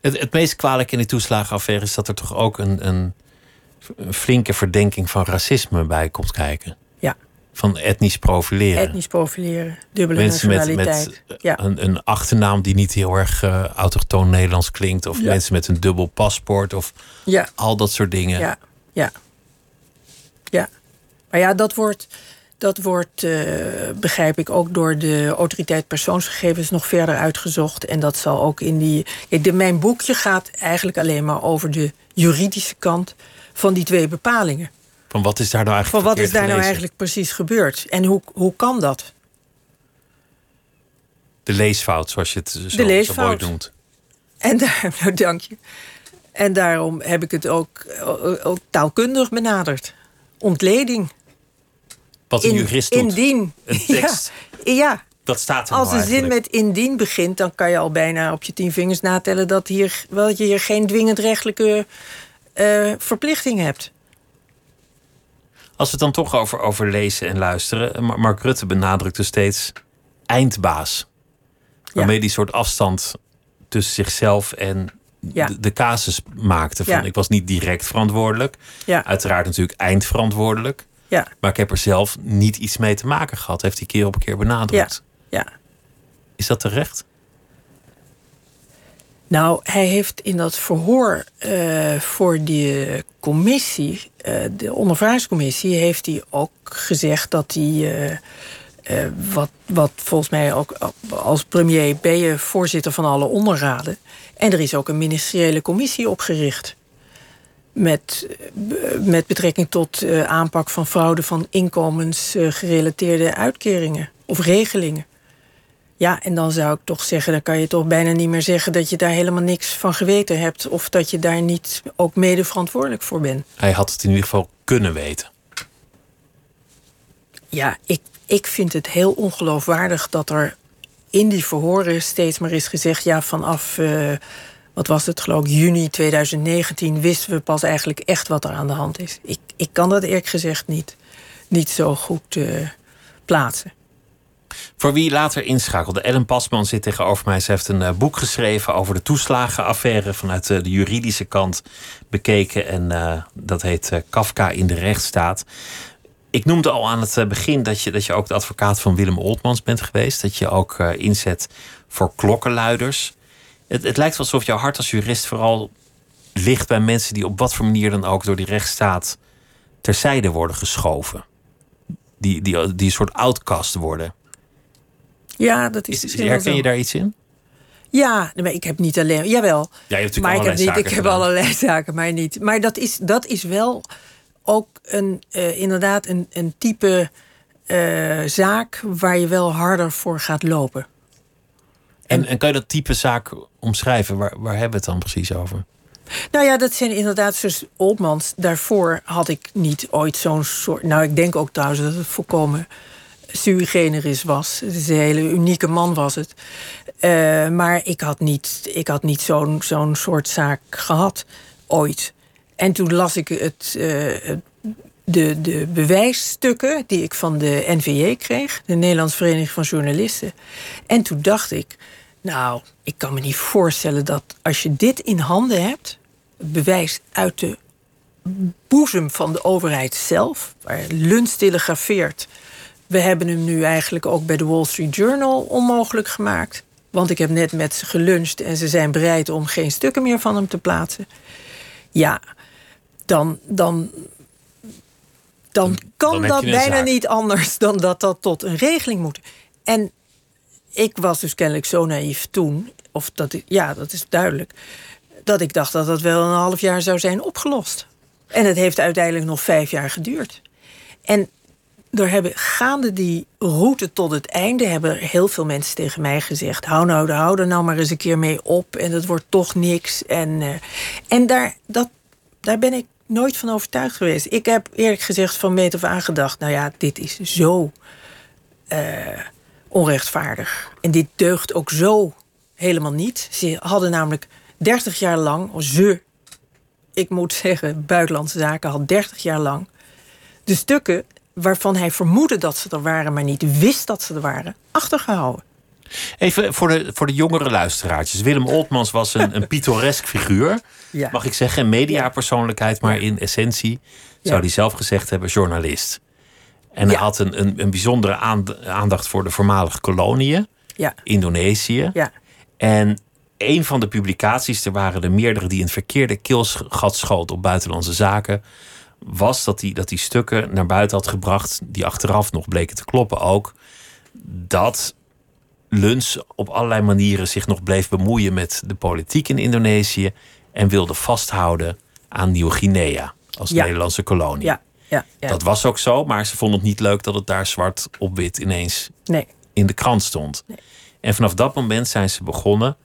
Het, het meest kwalijk in die toeslagenaffaire is dat er toch ook een, een, een flinke verdenking van racisme bij komt kijken. Ja, Van etnisch profileren. etnisch profileren, dubbele mensen met, nationaliteit. met ja. een, een achternaam die niet heel erg eh, autochtoon Nederlands klinkt. Of Ja. mensen met een dubbel paspoort. Of ja, al dat soort dingen. ja, ja. Ja. Maar ja, dat wordt, dat wordt eh, begrijp ik, ook door de autoriteit persoonsgegevens nog verder uitgezocht. En dat zal ook in die. Kijk, de, mijn boekje gaat eigenlijk alleen maar over de juridische kant van die twee bepalingen. Van wat is daar nou Van eigenlijk wat is daar nou eigenlijk precies gebeurd? En hoe, hoe kan dat? De leesfout, zoals je het zo, zo leesfout. mooi noemt. En daar, *laughs* nou, dank je. En daarom heb ik het ook, ook, ook taalkundig benaderd. Ontleding. Wat een In- jurist doet. Indien. Een tekst. Ja, ja. Dat staat er Als nou een zin met indien begint, dan kan je al bijna op je tien vingers natellen dat, hier, wel, dat je hier geen dwingend rechtelijke eh, verplichting hebt. Als we het dan toch over, over lezen en luisteren. eh, Ma- Mark Rutte benadrukte steeds eindbaas. Waarmee die soort afstand tussen zichzelf en Ja. de, de casus maakte. Van, Ja. Ik was niet direct verantwoordelijk. Ja. Uiteraard natuurlijk eindverantwoordelijk. Ja, Maar ik heb er zelf niet iets mee te maken gehad. Heeft hij keer op keer benadrukt. ja. Is dat terecht? Nou, hij heeft in dat verhoor eh, voor die commissie, eh, de ondervragingscommissie, heeft hij ook gezegd dat hij, eh, wat, wat volgens mij ook als premier ben je voorzitter van alle onderraden. En er is ook een ministeriële commissie opgericht. Met, met betrekking tot aanpak van fraude van inkomensgerelateerde uitkeringen of regelingen. Ja, en dan zou ik toch zeggen, dan kan je toch bijna niet meer zeggen dat je daar helemaal niks van geweten hebt. Of dat je daar niet ook mede verantwoordelijk voor bent. Hij had het in ieder geval kunnen weten. Ja, ik, ik vind het heel ongeloofwaardig dat er in die verhoren steeds maar is gezegd: ja, vanaf, eh, wat was het, geloof ik, juni 2019 wisten we pas eigenlijk echt wat er aan de hand is. Ik, ik kan dat eerlijk gezegd niet, niet zo goed eh, plaatsen. Voor wie later inschakelde, Ellen Pasman zit tegenover mij. Ze heeft een eh, boek geschreven over de toeslagenaffaire vanuit eh, de juridische kant bekeken. En eh, dat heet Kafka in de rechtsstaat. Ik noemde al aan het begin dat je, dat je ook de advocaat van Willem Oltmans bent geweest. Dat je ook inzet voor klokkenluiders. Het, het lijkt alsof jouw hart als jurist vooral ligt bij mensen die op wat voor manier dan ook door die rechtsstaat terzijde worden geschoven. Die, die, die een soort outcast worden. Ja, dat is, Is, wel herken je daar iets in? Ja, maar ik heb niet alleen. Jawel. Ja, je hebt natuurlijk maar ik heb, niet, ik heb gedaan. allerlei *laughs* zaken, maar niet. Maar dat is, dat is wel ook een, eh, inderdaad een, een type eh, zaak waar je wel harder voor gaat lopen. En, en kan je dat type zaak omschrijven? Waar, waar hebben we het dan precies over? Nou ja, dat zijn inderdaad zoals Oldmans. Daarvoor had ik niet ooit zo'n soort. Nou, ik denk ook trouwens dat het volkomen sui generis was. Het een hele unieke man was het. Eh, maar ik had niet, ik had niet zo'n zo'n soort zaak gehad ooit. En toen las ik het, eh, de, de bewijsstukken die ik van de NVJ kreeg, de Nederlandse Vereniging van Journalisten. En toen dacht ik, nou, ik kan me niet voorstellen dat als je dit in handen hebt, bewijs uit de boezem van de overheid zelf, waar Luns telegrafeert. We hebben hem nu eigenlijk ook bij de Wall Street Journal onmogelijk gemaakt. Want ik heb net met ze geluncht en ze zijn bereid om geen stukken meer van hem te plaatsen. Ja, dan, dan, dan kan dan dat bijna zaak. niet anders dan dat dat tot een regeling moet. En ik was dus kennelijk zo naïef toen, of dat, ja, dat is duidelijk, dat ik dacht dat dat wel een half jaar zou zijn opgelost. En het heeft uiteindelijk nog vijf jaar geduurd. En er hebben gaande die route tot het einde hebben heel veel mensen tegen mij gezegd: hou nou, hou er nou maar eens een keer mee op en het wordt toch niks. En, eh, en daar, dat, daar ben ik nooit van overtuigd geweest. Ik heb eerlijk gezegd van meet af aan gedacht: nou ja, dit is zo eh, onrechtvaardig. En dit deugt ook zo helemaal niet. Ze hadden namelijk 30 jaar lang, ze, ik moet zeggen, buitenlandse zaken had 30 jaar lang de stukken waarvan hij vermoedde dat ze er waren, maar niet wist dat ze er waren, achtergehouden. Even voor de, voor de jongere luisteraartjes. Willem Oltmans was een, een pittoresk figuur. Ja. Mag ik zeggen, een mediapersoonlijkheid, maar in essentie zou Ja. hij zelf gezegd hebben, journalist. En hij had een, een, een bijzondere aand- aandacht voor de voormalige koloniën, Indonesië. ja, En een van de publicaties, er waren er meerdere die een verkeerde keelgat schoot op buitenlandse zaken, was dat hij dat die stukken naar buiten had gebracht, die achteraf nog bleken te kloppen ook, dat Luns op allerlei manieren zich nog bleef bemoeien met de politiek in Indonesië en wilde vasthouden aan Nieuw-Guinea als Ja. Nederlandse kolonie. ja, ja. ja. Dat was ook zo, maar ze vonden het niet leuk dat het daar zwart op wit ineens Nee, in de krant stond. En vanaf dat moment zijn ze begonnen.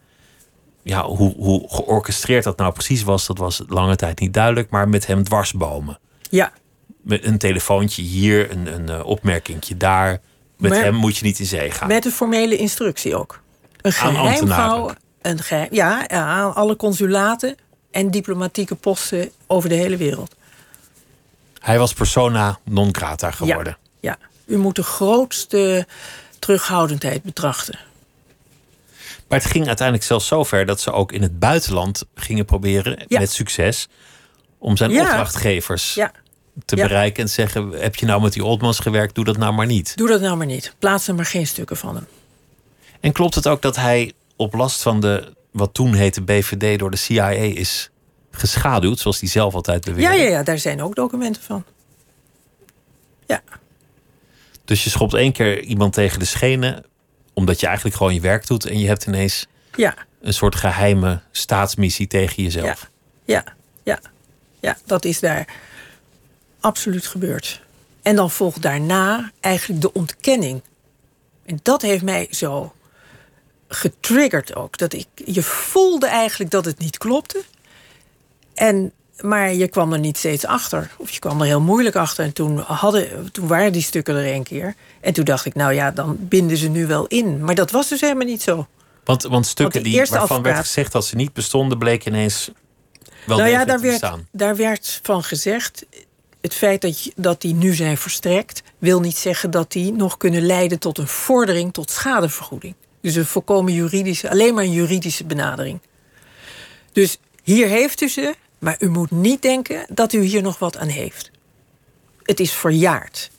Ja, hoe, hoe georchestreerd dat nou precies was, dat was lange tijd niet duidelijk. Maar met hem dwarsbomen. ja, Met een telefoontje hier, een, een eh, opmerkingje daar. Met Maar- hem moet je niet in zee gaan. met een formele instructie ook. Een geheim ambtenaren. gehouden, een geheim, ja, ja, aan alle consulaten en diplomatieke posten over de hele wereld. Hij was persona non grata geworden. Ja, ja, u moet de grootste terughoudendheid betrachten. Maar het ging uiteindelijk zelfs zo ver dat ze ook in het buitenland gingen proberen, Ja. met succes, om zijn Ja. opdrachtgevers Ja, te bereiken en te zeggen: Heb je nou met die Oldmans gewerkt? Doe dat nou maar niet. doe dat nou maar niet. Plaats er maar geen stukken van hem. En klopt het ook dat hij op last van de, wat toen heette BVD, door de CIA is geschaduwd, zoals hij zelf altijd beweerde? Ja, ja, ja, daar zijn ook documenten van. Ja, Dus je schopt één keer iemand tegen de schenen, omdat je eigenlijk gewoon je werk doet en je hebt ineens ja, een soort geheime staatsmissie tegen ja, jezelf. ja, ja. Ja, dat is daar absoluut gebeurd. En dan volgt daarna eigenlijk de ontkenning. En dat heeft mij zo getriggerd ook. Dat ik, je voelde eigenlijk dat het niet klopte. En, maar je kwam er niet steeds achter. Of je kwam er heel moeilijk achter. En toen, hadden, toen waren die stukken er een keer. En toen dacht ik, nou ja, dan binden ze nu wel in. Maar dat was dus helemaal niet zo. Want, want stukken Want die, waarvan werd gezegd dat ze niet bestonden, bleken ineens wel nou ja, daar te werd, daar werd van gezegd. Het feit dat, dat die nu zijn verstrekt, wil niet zeggen dat die nog kunnen leiden tot een vordering tot schadevergoeding. Dus een volkomen juridische, alleen maar een juridische benadering. Dus hier heeft u ze, maar u moet niet denken dat u hier nog wat aan heeft. Het is verjaard.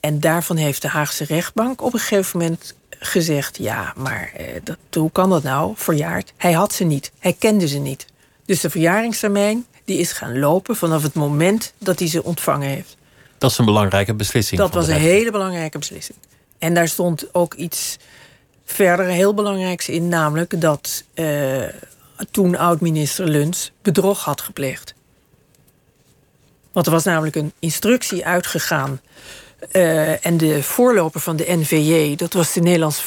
En daarvan heeft de Haagse rechtbank op een gegeven moment gezegd: ja, maar eh, dat, hoe kan dat nou? Verjaard. Hij had ze niet. Hij kende ze niet. Dus de verjaringstermijn die is gaan lopen vanaf het moment dat hij ze ontvangen heeft. Dat is een belangrijke beslissing. Dat was een hele belangrijke beslissing. En daar stond ook iets verder heel belangrijks in, namelijk dat eh, toen oud-minister Luns bedrog had gepleegd. Want er was namelijk een instructie uitgegaan. eh, en de voorloper van de NVJ, dat was de Nederlandse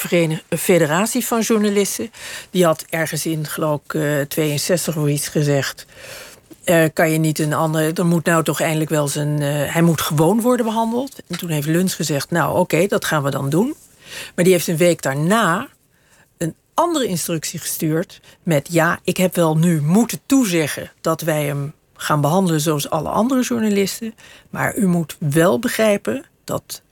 Federatie van Journalisten. Die had ergens in, geloof ik, eh, 62 of iets gezegd. eh, kan je niet een ander. Er moet nou toch eindelijk wel zijn. eh, hij moet gewoon worden behandeld. En toen heeft Luns gezegd: Nou, oké, dat gaan we dan doen. Maar die heeft een week daarna andere instructie gestuurd. Met ja, ik heb wel nu moeten toezeggen dat wij hem gaan behandelen zoals alle andere journalisten. Maar u moet wel begrijpen dat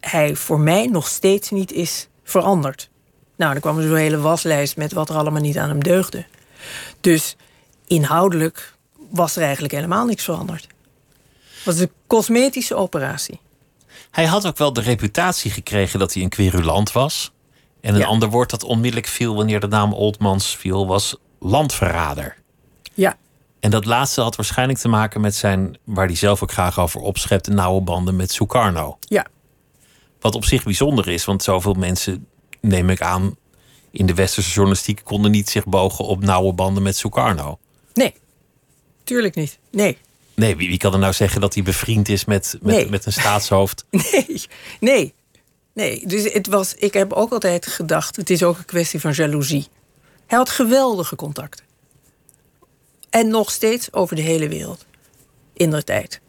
hij voor mij nog steeds niet is veranderd. Nou, dan kwam er zo'n hele waslijst met wat er allemaal niet aan hem deugde. Dus inhoudelijk was er eigenlijk helemaal niks veranderd. Het was een cosmetische operatie. Hij had ook wel de reputatie gekregen dat hij een querulant was. En een Ja. ander woord dat onmiddellijk viel wanneer de naam Oldmans viel, was landverrader. Ja, En dat laatste had waarschijnlijk te maken met zijn, waar hij zelf ook graag over opschept, nauwe banden met Sukarno. ja, Wat op zich bijzonder is, want zoveel mensen, neem ik aan, in de westerse journalistiek konden niet zich bogen op nauwe banden met Sukarno. nee. Tuurlijk niet. Nee. Nee, wie, wie kan er nou zeggen dat hij bevriend is met, met, Nee. met een staatshoofd? *laughs* Nee, nee. Nee, dus het was, ik heb ook altijd gedacht, het is ook een kwestie van jaloezie. Hij had geweldige contacten. En nog steeds over de hele wereld. In de tijd.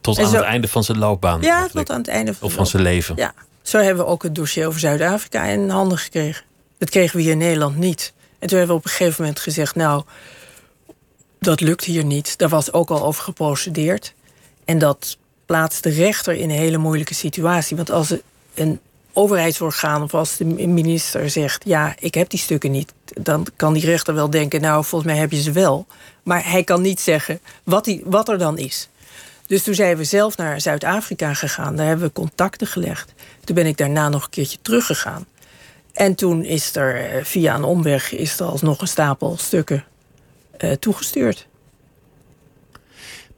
Tot aan het einde van zijn loopbaan. Ja, eigenlijk. tot aan het einde van, Of de van zijn leven. Ja, zo hebben we ook het dossier over Zuid-Afrika in handen gekregen. Dat kregen we hier in Nederland niet. En toen hebben we op een gegeven moment gezegd, nou, dat lukt hier niet. Daar was ook al over geprocedeerd. En dat plaatst de rechter in een hele moeilijke situatie. Want als een overheidsorgaan of als de minister zegt: Ja, ik heb die stukken niet, dan kan die rechter wel denken: Nou, volgens mij heb je ze wel. Maar hij kan niet zeggen wat, die, wat er dan is. Dus toen zijn we zelf naar Zuid-Afrika gegaan. Daar hebben we contacten gelegd. Toen ben ik daarna nog een keertje teruggegaan. En toen is er eh, via een omweg is er alsnog een stapel stukken uh, toegestuurd.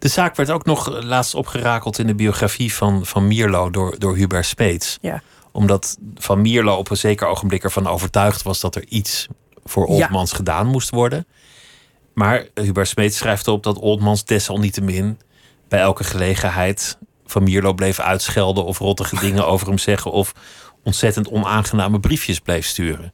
De zaak werd ook nog laatst opgerakeld in de biografie van, van Mierlo door, door Hubert Speets. Ja. Omdat Van Mierlo op een zeker ogenblik ervan overtuigd was dat er iets voor Oldmans gedaan moest worden. Maar Hubert Smeets schrijft op dat Oldmans desalniettemin bij elke gelegenheid Van Mierlo bleef uitschelden of rottige *laughs* dingen over hem zeggen of ontzettend onaangename briefjes bleef sturen.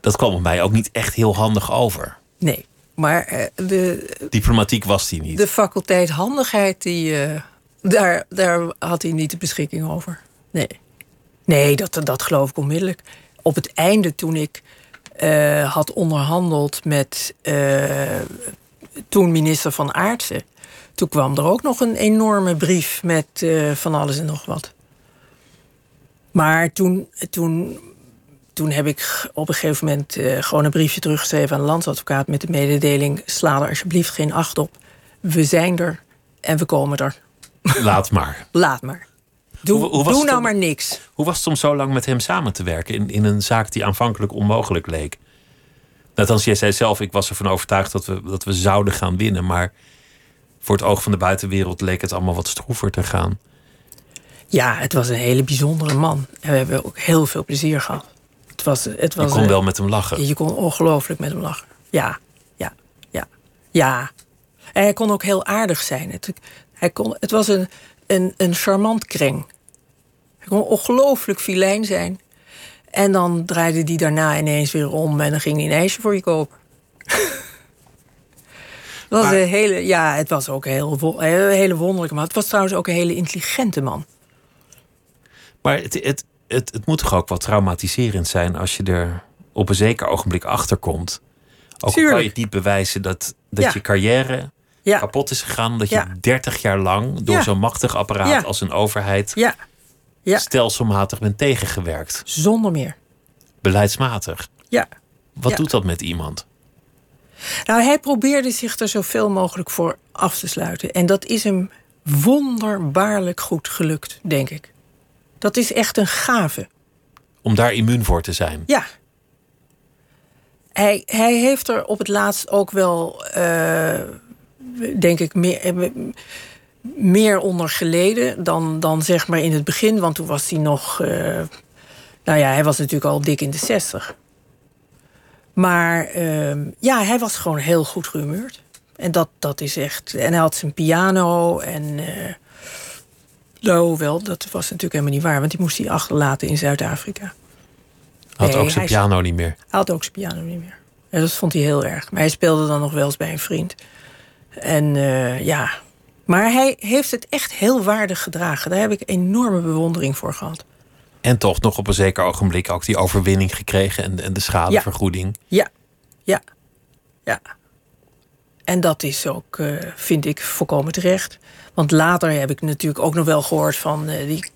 Dat kwam mij ook niet echt heel handig over. Nee, maar uh, de. Diplomatiek was hij niet. De faculteit handigheid, die, uh, daar, daar had hij niet de beschikking over. Nee. Nee, dat, dat geloof ik onmiddellijk. Op het einde, toen ik uh, had onderhandeld met toen minister van Aartsen. Toen kwam er ook nog een enorme brief met van alles en nog wat. Maar toen, toen, toen heb ik op een gegeven moment uh, gewoon een briefje teruggeschreven aan de landsadvocaat met de mededeling: sla er alsjeblieft geen acht op. We zijn er en we komen er. Laat maar. *laughs* Laat maar. Doe, hoe, hoe doe nou om, maar niks. Hoe was het om zo lang met hem samen te werken in, in een zaak die aanvankelijk onmogelijk leek? Althans, jij zei zelf, ik was ervan overtuigd dat we, dat we zouden gaan winnen. Maar voor het oog van de buitenwereld leek het allemaal wat stroever te gaan. Ja, het was een hele bijzondere man. En we hebben ook heel veel plezier gehad. Het was, het was, je kon wel met hem lachen. Je kon ongelooflijk met hem lachen. Ja, ja, ja, ja. En hij kon ook heel aardig zijn. Het, hij kon, het was een, een, een charmant kreng. Hij kon ongelooflijk filijn zijn. En dan draaide hij daarna ineens weer om en dan ging hij een ijsje voor je kopen. *laughs* Het was een hele, ja, het was ook een, heel, een hele wonderlijke man. Het was trouwens ook een hele intelligente man. Maar het, het, het, het moet toch ook wat traumatiserend zijn als je er op een zeker ogenblik achter komt. Ook al kan je het niet bewijzen dat, dat je carrière kapot is gegaan. Dat je 30 jaar lang door zo'n machtig apparaat als een overheid stelselmatig bent tegengewerkt. Zonder meer. Beleidsmatig. Ja. Wat doet dat met iemand? Nou, hij probeerde zich er zoveel mogelijk voor af te sluiten. En dat is hem wonderbaarlijk goed gelukt, denk ik. Dat is echt een gave. Om daar immuun voor te zijn? Ja. Hij, hij heeft er op het laatst ook wel, uh, denk ik, meer, eh, meer onder geleden dan, dan zeg maar in het begin. Want toen was hij nog. Uh, nou ja, hij was natuurlijk al dik in de zestig. Maar uh, ja, hij was gewoon heel goed gehumeurd. En dat, dat is echt. En hij had zijn piano en. Nou, wel, dat was natuurlijk helemaal niet waar, want die moest hij achterlaten in Zuid-Afrika. Had ook zijn piano niet meer? Had ook zijn piano niet meer. En dat vond hij heel erg. Maar hij speelde dan nog wel eens bij een vriend. En uh, ja, maar hij heeft het echt heel waardig gedragen. Daar heb ik enorme bewondering voor gehad. En toch nog op een zeker ogenblik ook die overwinning gekregen en, en de schadevergoeding. Ja, ja, ja. En dat is ook, uh, vind ik, volkomen terecht. Want later heb ik natuurlijk ook nog wel gehoord van uh, die,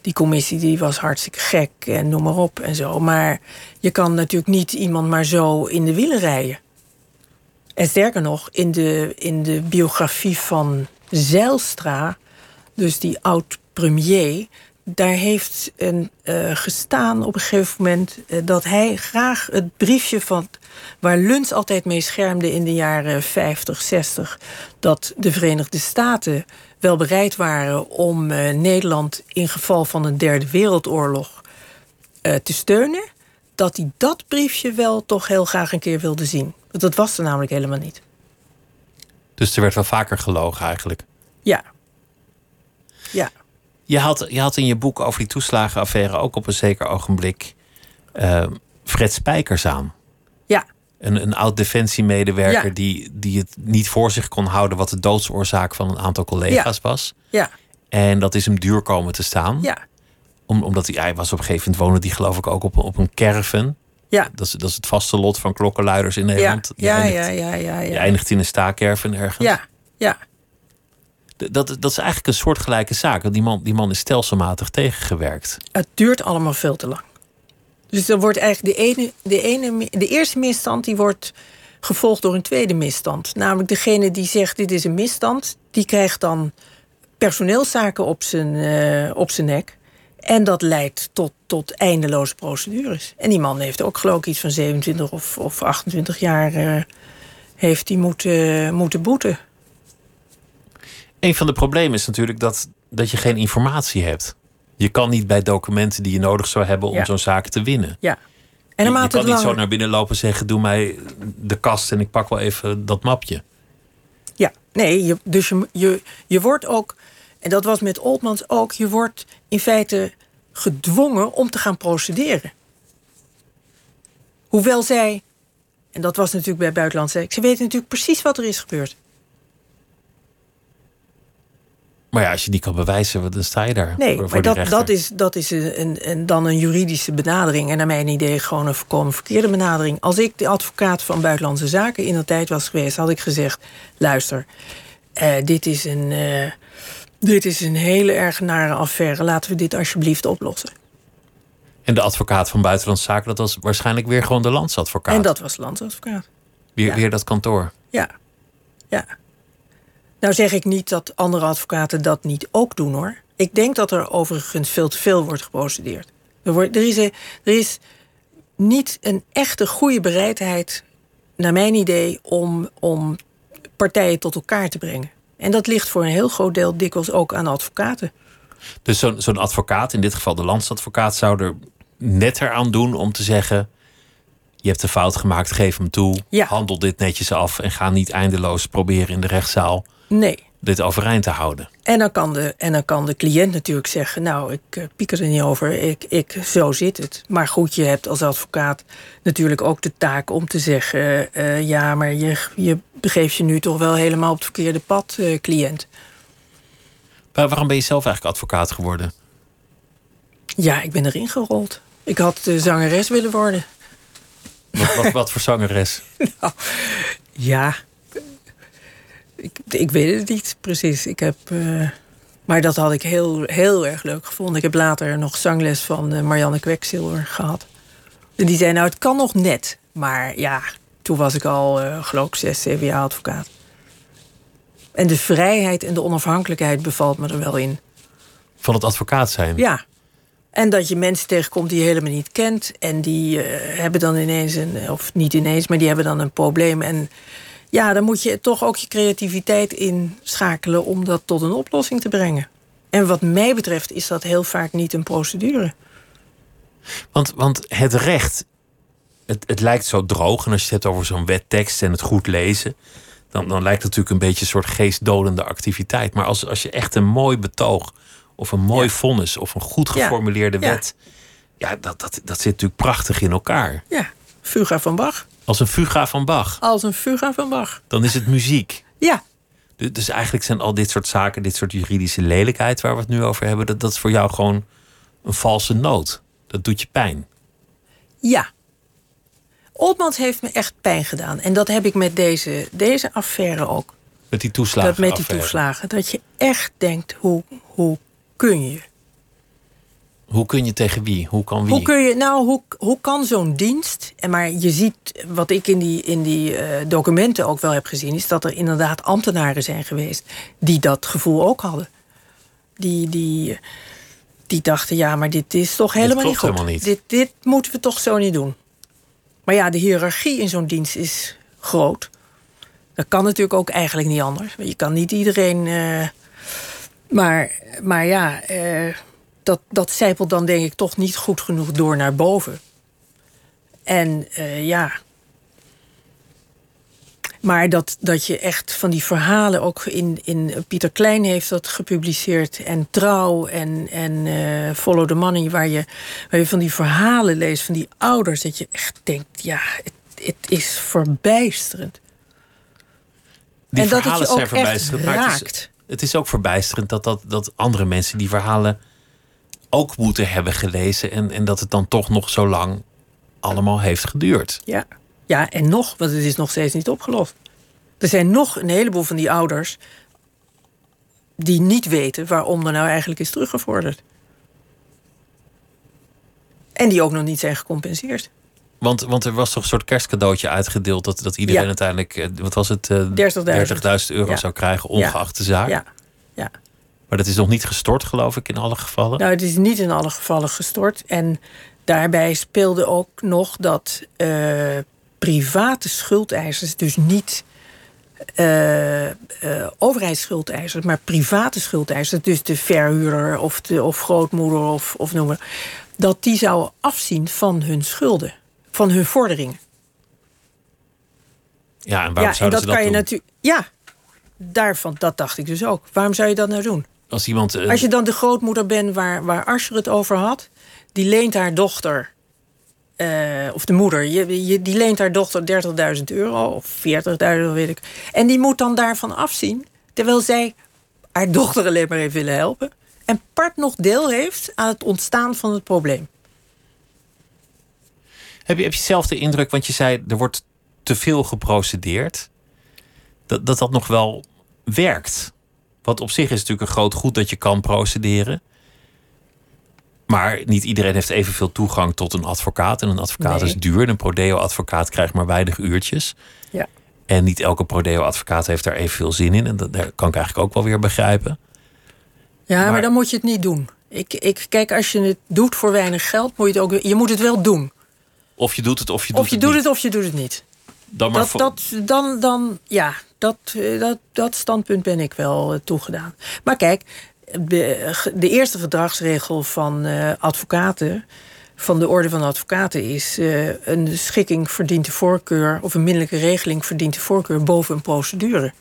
die commissie, die was hartstikke gek en noem maar op en zo. Maar je kan natuurlijk niet iemand maar zo in de wielen rijden. En sterker nog, in de, in de biografie van Zijlstra, dus die oud-premier, daar heeft een, uh, gestaan op een gegeven moment dat hij graag het briefje van waar Luns altijd mee schermde in de jaren 50, 60, dat de Verenigde Staten wel bereid waren om uh, Nederland in geval van een derde wereldoorlog te steunen, dat hij dat briefje wel toch heel graag een keer wilde zien. Want dat was er namelijk helemaal niet. Dus er werd wel vaker gelogen eigenlijk? Ja. Ja. Je had, je had in je boek over die toeslagenaffaire ook op een zeker ogenblik uh, Fred Spijkers aan. Een, een oud defensiemedewerker ja. die, die het niet voor zich kon houden wat de doodsoorzaak van een aantal collega's ja. was. Ja. En dat is hem duur komen te staan. Ja. Om, omdat hij, hij was op een gegeven moment woonde die geloof ik ook op, op een caravan. Ja. Dat is, dat is het vaste lot van klokkenluiders in Nederland. Ja, ja, ja, ja, ja, ja. Je eindigt in een staakerven ergens. Ja, ja. Dat, dat is eigenlijk een soortgelijke zaak. want Die man, die man is stelselmatig tegengewerkt. Het duurt allemaal veel te lang. Dus er wordt eigenlijk de, ene, de, ene, de eerste misstand die wordt gevolgd door een tweede misstand. Namelijk degene die zegt dit is een misstand, die krijgt dan personeelszaken op zijn, eh, op zijn nek. En dat leidt tot, tot eindeloze procedures. En die man heeft ook geloof ik iets van 27 of, of 28 jaar eh, heeft die moeten, moeten boeten. Een van de problemen is natuurlijk dat, dat je geen informatie hebt. Je kan niet bij documenten die je nodig zou hebben om Ja. zo'n zaak te winnen. Ja. En je, je kan niet zo naar binnen lopen en zeggen: Doe mij de kast en ik pak wel even dat mapje. Ja, nee, je, dus je, je, je wordt ook, en dat was met Oldmans ook, je wordt in feite gedwongen om te gaan procederen. Hoewel zij, en dat was natuurlijk bij Buitenlandse ze weten natuurlijk precies wat er is gebeurd. Maar ja, als je die kan bewijzen, dan sta je daar. Nee, voor, maar dat, rechter. dat is, dat is een, dan een juridische benadering. En naar mijn idee gewoon een volkomen verkeerde benadering. Als ik de advocaat van Buitenlandse Zaken in de tijd was geweest, had ik gezegd: luister, eh, dit, is een, eh, dit is een hele erg nare affaire. Laten we dit alsjeblieft oplossen. En de advocaat van Buitenlandse Zaken, dat was waarschijnlijk weer gewoon de landsadvocaat. En dat was de landsadvocaat. weer, ja. weer dat kantoor. Ja, ja. Nou zeg ik niet dat andere advocaten dat niet ook doen hoor. Ik denk dat er overigens veel te veel wordt geprocedeerd. Er, wordt, er, is, een- er is niet een echte goede bereidheid, naar mijn idee, om, om partijen tot elkaar te brengen. En dat ligt voor een heel groot deel dikwijls ook aan advocaten. Dus zo'n zo'n advocaat, in dit geval de landsadvocaat, zou er net eraan doen om te zeggen: Je hebt een fout gemaakt, geef hem toe. Ja. Handel dit netjes af en ga niet eindeloos proberen in de rechtszaal Nee. dit overeind te houden. En dan kan de, en dan kan de cliënt natuurlijk zeggen: Nou, ik uh, pieker er niet over, ik, ik, zo zit het. Maar goed, je hebt als advocaat natuurlijk ook de taak om te zeggen: uh, Ja, maar je, je begeeft je nu toch wel helemaal op het verkeerde pad, uh, cliënt. Maar waarom ben je zelf eigenlijk advocaat geworden? Ja, ik ben erin gerold. Ik had de zangeres willen worden. Wat, wat, wat voor zangeres? *laughs* nou, ja. Ik, ik weet het niet precies. Ik heb. Uh, maar dat had ik heel, heel erg leuk gevonden. Ik heb later nog zangles van uh, Marianne Kweksilver gehad. En die zei: Nou, het kan nog net. Maar ja, toen was ik al, uh, geloof ik, zes, zeven jaar advocaat. En de vrijheid en de onafhankelijkheid bevalt me er wel in. Van het advocaat zijn? Ja. En dat je mensen tegenkomt die je helemaal niet kent. En die uh, hebben dan ineens een, of niet ineens, maar die hebben dan een probleem. En ja, dan moet je toch ook je creativiteit inschakelen om dat tot een oplossing te brengen. En wat mij betreft is dat heel vaak niet een procedure. Want, want het recht, het, het lijkt zo droog. En als je het hebt over zo'n wettekst en het goed lezen, dan, dan lijkt het natuurlijk een beetje een soort geestdodende activiteit. Maar als, als je echt een mooi betoog of een mooi ja. vonnis of een goed geformuleerde ja. wet. Ja, dat, dat, dat zit natuurlijk prachtig in elkaar. Ja, fuga van Bach. Als een fuga van Bach. Als een fuga van Bach. Dan is het muziek. Ja. Dus, eigenlijk zijn al dit soort zaken, dit soort juridische lelijkheid waar we het nu over hebben, dat, dat is voor jou gewoon een valse noot. Dat doet je pijn. Ja. Oldmans heeft me echt pijn gedaan. En dat heb ik met deze, deze affaire ook. Met die toeslagen. Dat met die toeslagen. Dat je echt denkt, hoe, hoe kun je? Hoe kun je tegen wie? Hoe kan wie? Hoe kun je, nou, hoe, hoe kan zo'n dienst. En maar je ziet, wat ik in die, in die uh, documenten ook wel heb gezien, is dat er inderdaad ambtenaren zijn geweest die dat gevoel ook hadden. Die, die, die dachten, ja, maar dit is toch helemaal niet goed. Helemaal niet. Dit, dit moeten we toch zo niet doen. Maar ja, de hiërarchie in zo'n dienst is groot. Dat kan natuurlijk ook eigenlijk niet anders. Je kan niet iedereen. Uh, maar, maar ja, uh, dat, dat zijpelt dan denk ik toch niet goed genoeg door naar boven. En uh, ja. Maar dat, dat je echt van die verhalen ook in, in. Pieter Klein heeft dat gepubliceerd. En Trouw en, en Follow the Money. Waar je, waar je van die verhalen leest van die ouders. Dat je echt denkt: ja, het, het is verbijsterend. Die en dat verhalen het je ook zijn verbijsterend. echt raakt. het, is, het is ook verbijsterend dat, dat, dat andere mensen die verhalen ook moeten hebben gelezen. En, en dat het dan toch nog zo lang allemaal heeft geduurd. Ja. ja, en nog, want het is nog steeds niet opgelost. Er zijn nog een heleboel van die ouders die niet weten waarom er nou eigenlijk is teruggevorderd. En die ook nog niet zijn gecompenseerd. Want, want er was toch een soort kerstcadeautje uitgedeeld dat, dat iedereen Ja. uiteindelijk, eh, wat was het, eh, 30.000 euro Ja. zou krijgen, ongeacht de zaak. Ja, ja. Maar dat is nog niet gestort, geloof ik, in alle gevallen. Nou, het is niet in alle gevallen gestort. En daarbij speelde ook nog dat eh, private schuldeisers, dus niet overheidsschuldeisers, maar private schuldeisers, dus de verhuurder of, de, of grootmoeder of, of noem maar, dat die zouden afzien van hun schulden, van hun vorderingen. ja, en waarom ja, en zouden dat ze dat kan je doen? natuurlijk. Ja, daarvan, dat dacht ik dus ook. Waarom zou je dat nou doen? Als iemand, eh, Als je dan de grootmoeder bent waar, waar Asscher het over had, die leent haar dochter, eh, of de moeder, je, je, die leent haar dochter 30.000 euro of 40.000, weet ik. En die moet dan daarvan afzien, terwijl zij haar dochter alleen maar heeft willen helpen. En part nog deel heeft aan het ontstaan van het probleem. Heb je, heb je zelf de indruk, want je zei er wordt te veel geprocedeerd, dat, dat dat nog wel werkt? Want op zich is natuurlijk een groot goed dat je kan procederen. Maar niet iedereen heeft evenveel toegang tot een advocaat. En een advocaat Nee. is duur. En een prodeo-advocaat krijgt maar weinig uurtjes. Ja. En niet elke prodeo-advocaat heeft daar evenveel zin in. En dat kan ik eigenlijk ook wel weer begrijpen. Ja, maar, Maar- dan moet je het niet doen. Ik, ik, kijk, als je het doet voor weinig geld, moet je het ook. Je moet het wel doen. Of je doet het of je doet Of je het doet niet. het of je doet het niet. Dan maar dat, dat, dan, dan, ja, dat, eh, dat, dat standpunt ben ik wel eh, toegedaan. Maar kijk, de, de eerste gedragsregel van eh, advocaten, van de orde van advocaten, is een schikking verdient de voorkeur, of een minderlijke regeling verdient de voorkeur boven een procedure.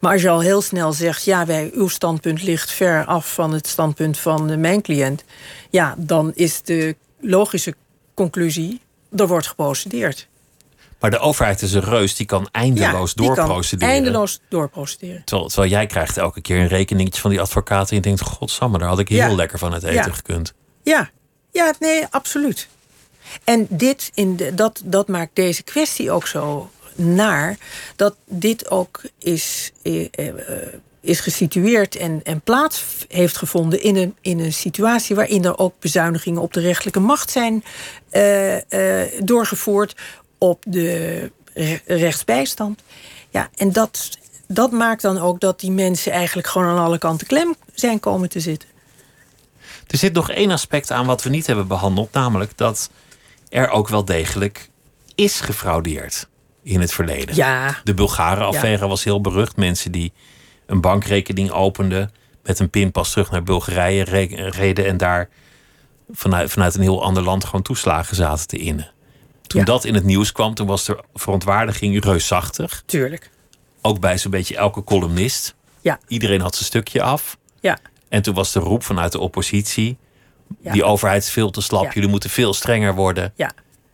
Maar als je al heel snel zegt, ja, wij, uw standpunt ligt ver af van het standpunt van mijn cliënt, ja, dan is de logische conclusie, er wordt geprocedeerd. Maar de overheid is een reus, die kan eindeloos die kan doorprocederen. Eindeloos doorprocederen. Terwijl, terwijl jij krijgt elke keer een rekeningetje van die advocaat. En je denkt, godsamme, daar had ik heel Ja. lekker van het eten Ja. gekund. Ja, ja nee, absoluut. En dit in de, dat, dat maakt deze kwestie ook zo naar. Dat dit ook is, eh, eh, is gesitueerd en, en plaats heeft gevonden in een, in een situatie waarin er ook bezuinigingen op de rechtelijke macht zijn eh, doorgevoerd. Op de re- rechtsbijstand. Ja, en dat, dat maakt dan ook dat die mensen eigenlijk gewoon aan alle kanten klem zijn komen te zitten. Er zit nog één aspect aan wat we niet hebben behandeld. Namelijk dat er ook wel degelijk is gefraudeerd in het verleden. Ja, De Bulgaren-affaire was heel berucht. Mensen die een bankrekening openden... met een pinpas terug naar Bulgarije re- reden... en daar vanuit, vanuit een heel ander land gewoon toeslagen zaten te innen. Toen Ja. dat in het nieuws kwam, toen was de verontwaardiging reusachtig. tuurlijk. Ook bij zo'n beetje elke columnist. Ja, Iedereen had zijn stukje af. ja, En toen was de roep vanuit de oppositie... Ja. die overheid is veel te slap, Ja. jullie moeten veel strenger worden. ja.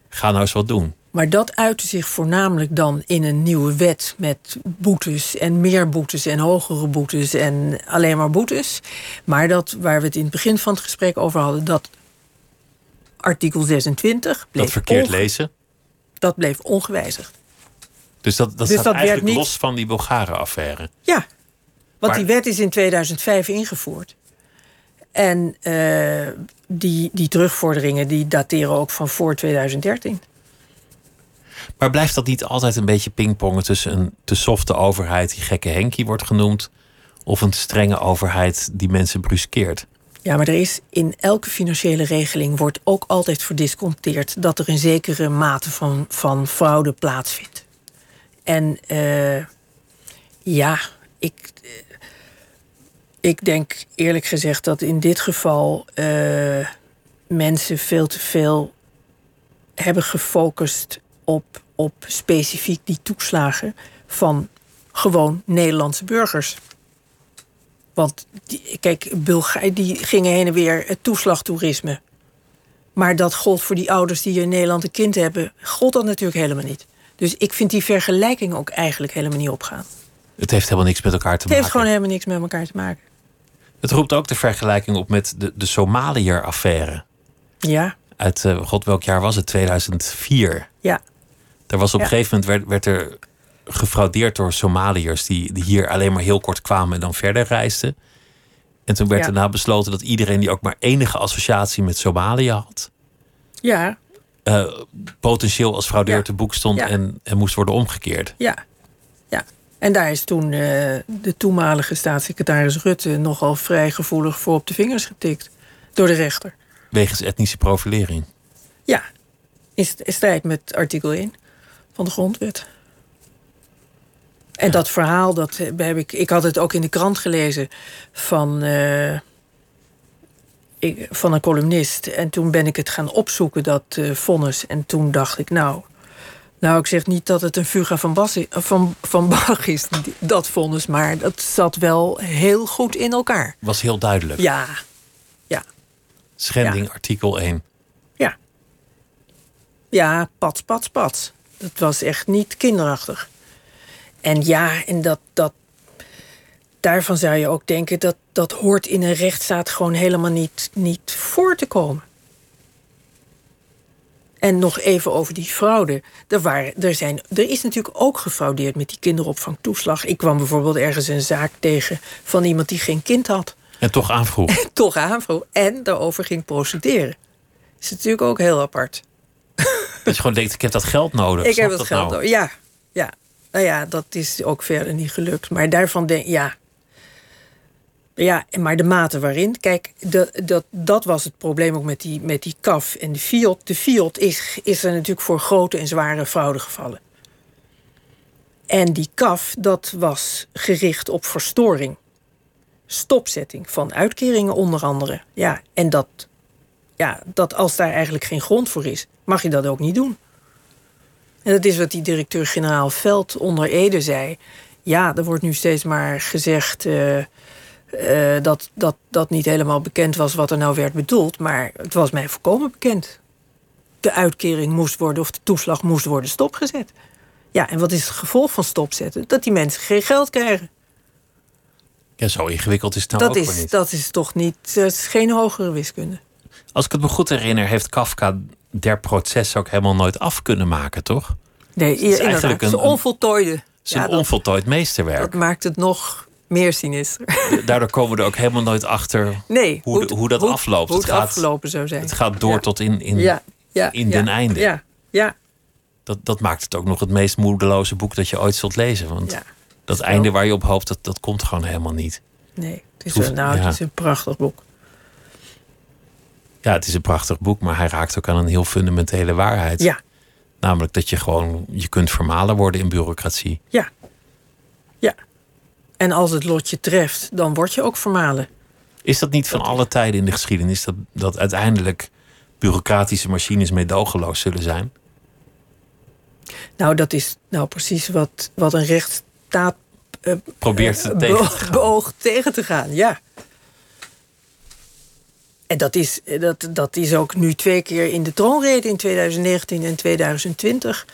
Ga nou eens wat doen. Maar dat uitte zich voornamelijk dan in een nieuwe wet met boetes en meer boetes en hogere boetes en alleen maar boetes. Maar dat waar we het in het begin van het gesprek over hadden, dat artikel 26 bleef, dat verkeerd lezen. dat bleef ongewijzigd. Dus dat, dat Dus staat dat werd eigenlijk niet- los van die Bulgaren-affaire. Ja, want Maar- die wet is in 2005 ingevoerd. En eh, die, die terugvorderingen die dateren ook van voor 2013. Maar blijft dat niet altijd een beetje pingpongen tussen een te softe overheid die gekke Henkie wordt genoemd, of een te strenge overheid die mensen bruskeert? Ja, maar er is in elke financiële regeling wordt ook altijd verdisconteerd dat er een zekere mate van, van fraude plaatsvindt. En eh, ja, ik, eh, ik denk eerlijk gezegd dat in dit geval eh, mensen veel te veel hebben gefocust op, op specifiek die toeslagen van gewoon Nederlandse burgers. Want die, kijk, Bulga die gingen heen en weer het toeslagtoerisme. Maar dat gold voor die ouders die in Nederland een kind hebben, gold dat natuurlijk helemaal niet. Dus ik vind die vergelijking ook eigenlijk helemaal niet opgaan. Het heeft helemaal niks met elkaar te Het heeft maken. gewoon helemaal niks met elkaar te maken. Het roept ook de vergelijking op met de, de Somaliër-affaire. Ja, Uit, eh, god welk jaar was het? 2004. ja, Daar was op een gegeven moment werd, werd er gefraudeerd door Somaliërs die, die hier alleen maar heel kort kwamen en dan verder reisden. En toen werd Ja. daarna besloten dat iedereen die ook maar enige associatie met Somalië had, Ja, eh, potentieel als fraudeur Ja. te boek stond Ja. en, en moest worden omgekeerd. ja, ja. En daar is toen eh, de toenmalige staatssecretaris Rutte nogal vrij gevoelig voor op de vingers getikt. Door de rechter. Wegens etnische profilering. Ja, in strijd met artikel 1 van de grondwet. En dat verhaal, dat eh, heb ik, ik had het ook in de krant gelezen van, eh, ik, van een columnist. En toen ben ik het gaan opzoeken, dat eh, vonnis. En toen dacht ik, nou, nou, ik zeg niet dat het een fuga van, Bas van, van Bach is, dat vonnis. Maar dat zat wel heel goed in elkaar. Was heel duidelijk. Ja, ja, Schending Ja. artikel 1. Ja. Ja, pats, pats, pats. Dat was echt niet kinderachtig. En ja, en dat, dat, daarvan zou je ook denken... dat dat hoort in een rechtsstaat gewoon helemaal niet, niet voor te komen. En nog even over die fraude. Er, waren, er, zijn, er is natuurlijk ook gefraudeerd met die kinderopvangtoeslag. Ik kwam bijvoorbeeld ergens een zaak tegen van iemand die geen kind had En toch aanvroeg. *laughs* toch aanvroeg en daarover ging procederen. Is natuurlijk ook heel apart. dat je gewoon denkt, ik heb dat geld nodig. ik Snap heb dat geld. nou? nodig. Ja, ja. Nou ja, dat is ook verder niet gelukt. Maar daarvan denk ja. Ja, maar de mate waarin. Kijk, dat, dat, dat was het probleem ook met die, met die CAF en de Fiat. De Fiat is, is er natuurlijk voor grote en zware fraude gevallen. En die CAF, dat was gericht op verstoring. Stopzetting van uitkeringen onder andere. Ja, en dat, ja, dat als daar eigenlijk geen grond voor is, mag je dat ook niet doen. En dat is wat die directeur-generaal Veld onder Ede zei. Ja, er wordt nu steeds maar gezegd eh, eh, dat, dat dat niet helemaal bekend was wat er nou werd bedoeld. Maar het was mij volkomen bekend. De uitkering moest worden, of de toeslag moest worden stopgezet. Ja, en wat is het gevolg van stopzetten? Dat die mensen geen geld krijgen. Ja, zo ingewikkeld is het nou dat, ook is, niet. dat is toch niet, dat is geen hogere wiskunde. Als ik het me goed herinner, heeft Kafka der proces ook helemaal nooit af kunnen maken, toch? Nee, is eigenlijk inderdaad. Het is een- een onvoltooide. Het is Ja, dat- onvoltooid meesterwerk. Dat maakt het nog meer sinister. Daardoor komen we er ook helemaal nooit achter Nee, hoe, de- hoe dat afloopt. Hoe het, het gaat, afgelopen zou zijn. het gaat door Ja. tot in, in ja, ja, in den einde. Ja, ja, dat, dat maakt het ook nog het meest moedeloze boek dat je ooit zult lezen. Want dat einde waar je op hoopt, dat, dat komt gewoon helemaal niet. Nee, het is, hoeft- een, nou, het is een prachtig boek. Ja, het is een prachtig boek, maar hij raakt ook aan een heel fundamentele waarheid. Ja, Namelijk dat je gewoon, je kunt vermalen worden in bureaucratie. ja, ja. En als het lot je treft, dan word je ook vermalen. Is dat niet van alle tijden in de geschiedenis dat, dat uiteindelijk bureaucratische machines meedogenloos zullen zijn? Nou, dat is nou precies wat, wat een rechtsstaat eh, Probeert eh, het tegen te beo- gaan. beoogt tegen te gaan, ja. En dat is, dat, dat is ook nu twee keer in de troonrede in 2019 en 2020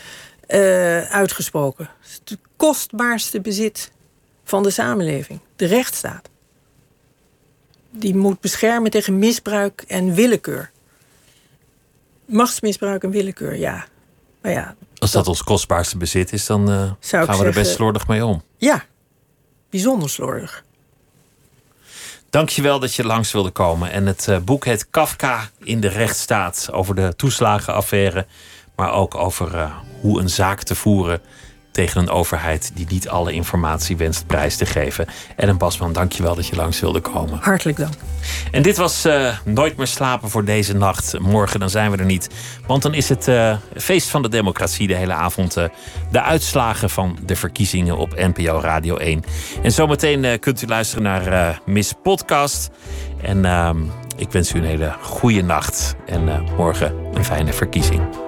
eh, uitgesproken. Het is het kostbaarste bezit van de samenleving, de rechtsstaat. Die moet beschermen tegen misbruik en willekeur. Machtsmisbruik en willekeur, ja. Maar ja, Als dat ons kostbaarste bezit is, dan eh, gaan we er best slordig mee om. ja. Bijzonder slordig. Dankjewel dat je langs wilde komen. En het eh, boek heet Kafka in de rechtsstaat. Over de toeslagenaffaire. Maar ook over eh, hoe een zaak te voeren tegen een overheid die niet alle informatie wenst prijs te geven. En Basman, dankjewel dat je langs wilde komen. Hartelijk dank. En dit was eh, Nooit meer slapen voor deze nacht. Morgen dan zijn we er niet. Want dan is het eh, feest van de democratie de hele avond. eh, de uitslagen van de verkiezingen op NPO Radio 1. En zometeen kunt u luisteren naar Miss Podcast. En ehm, ik wens u een hele goede nacht. En morgen een fijne verkiezing.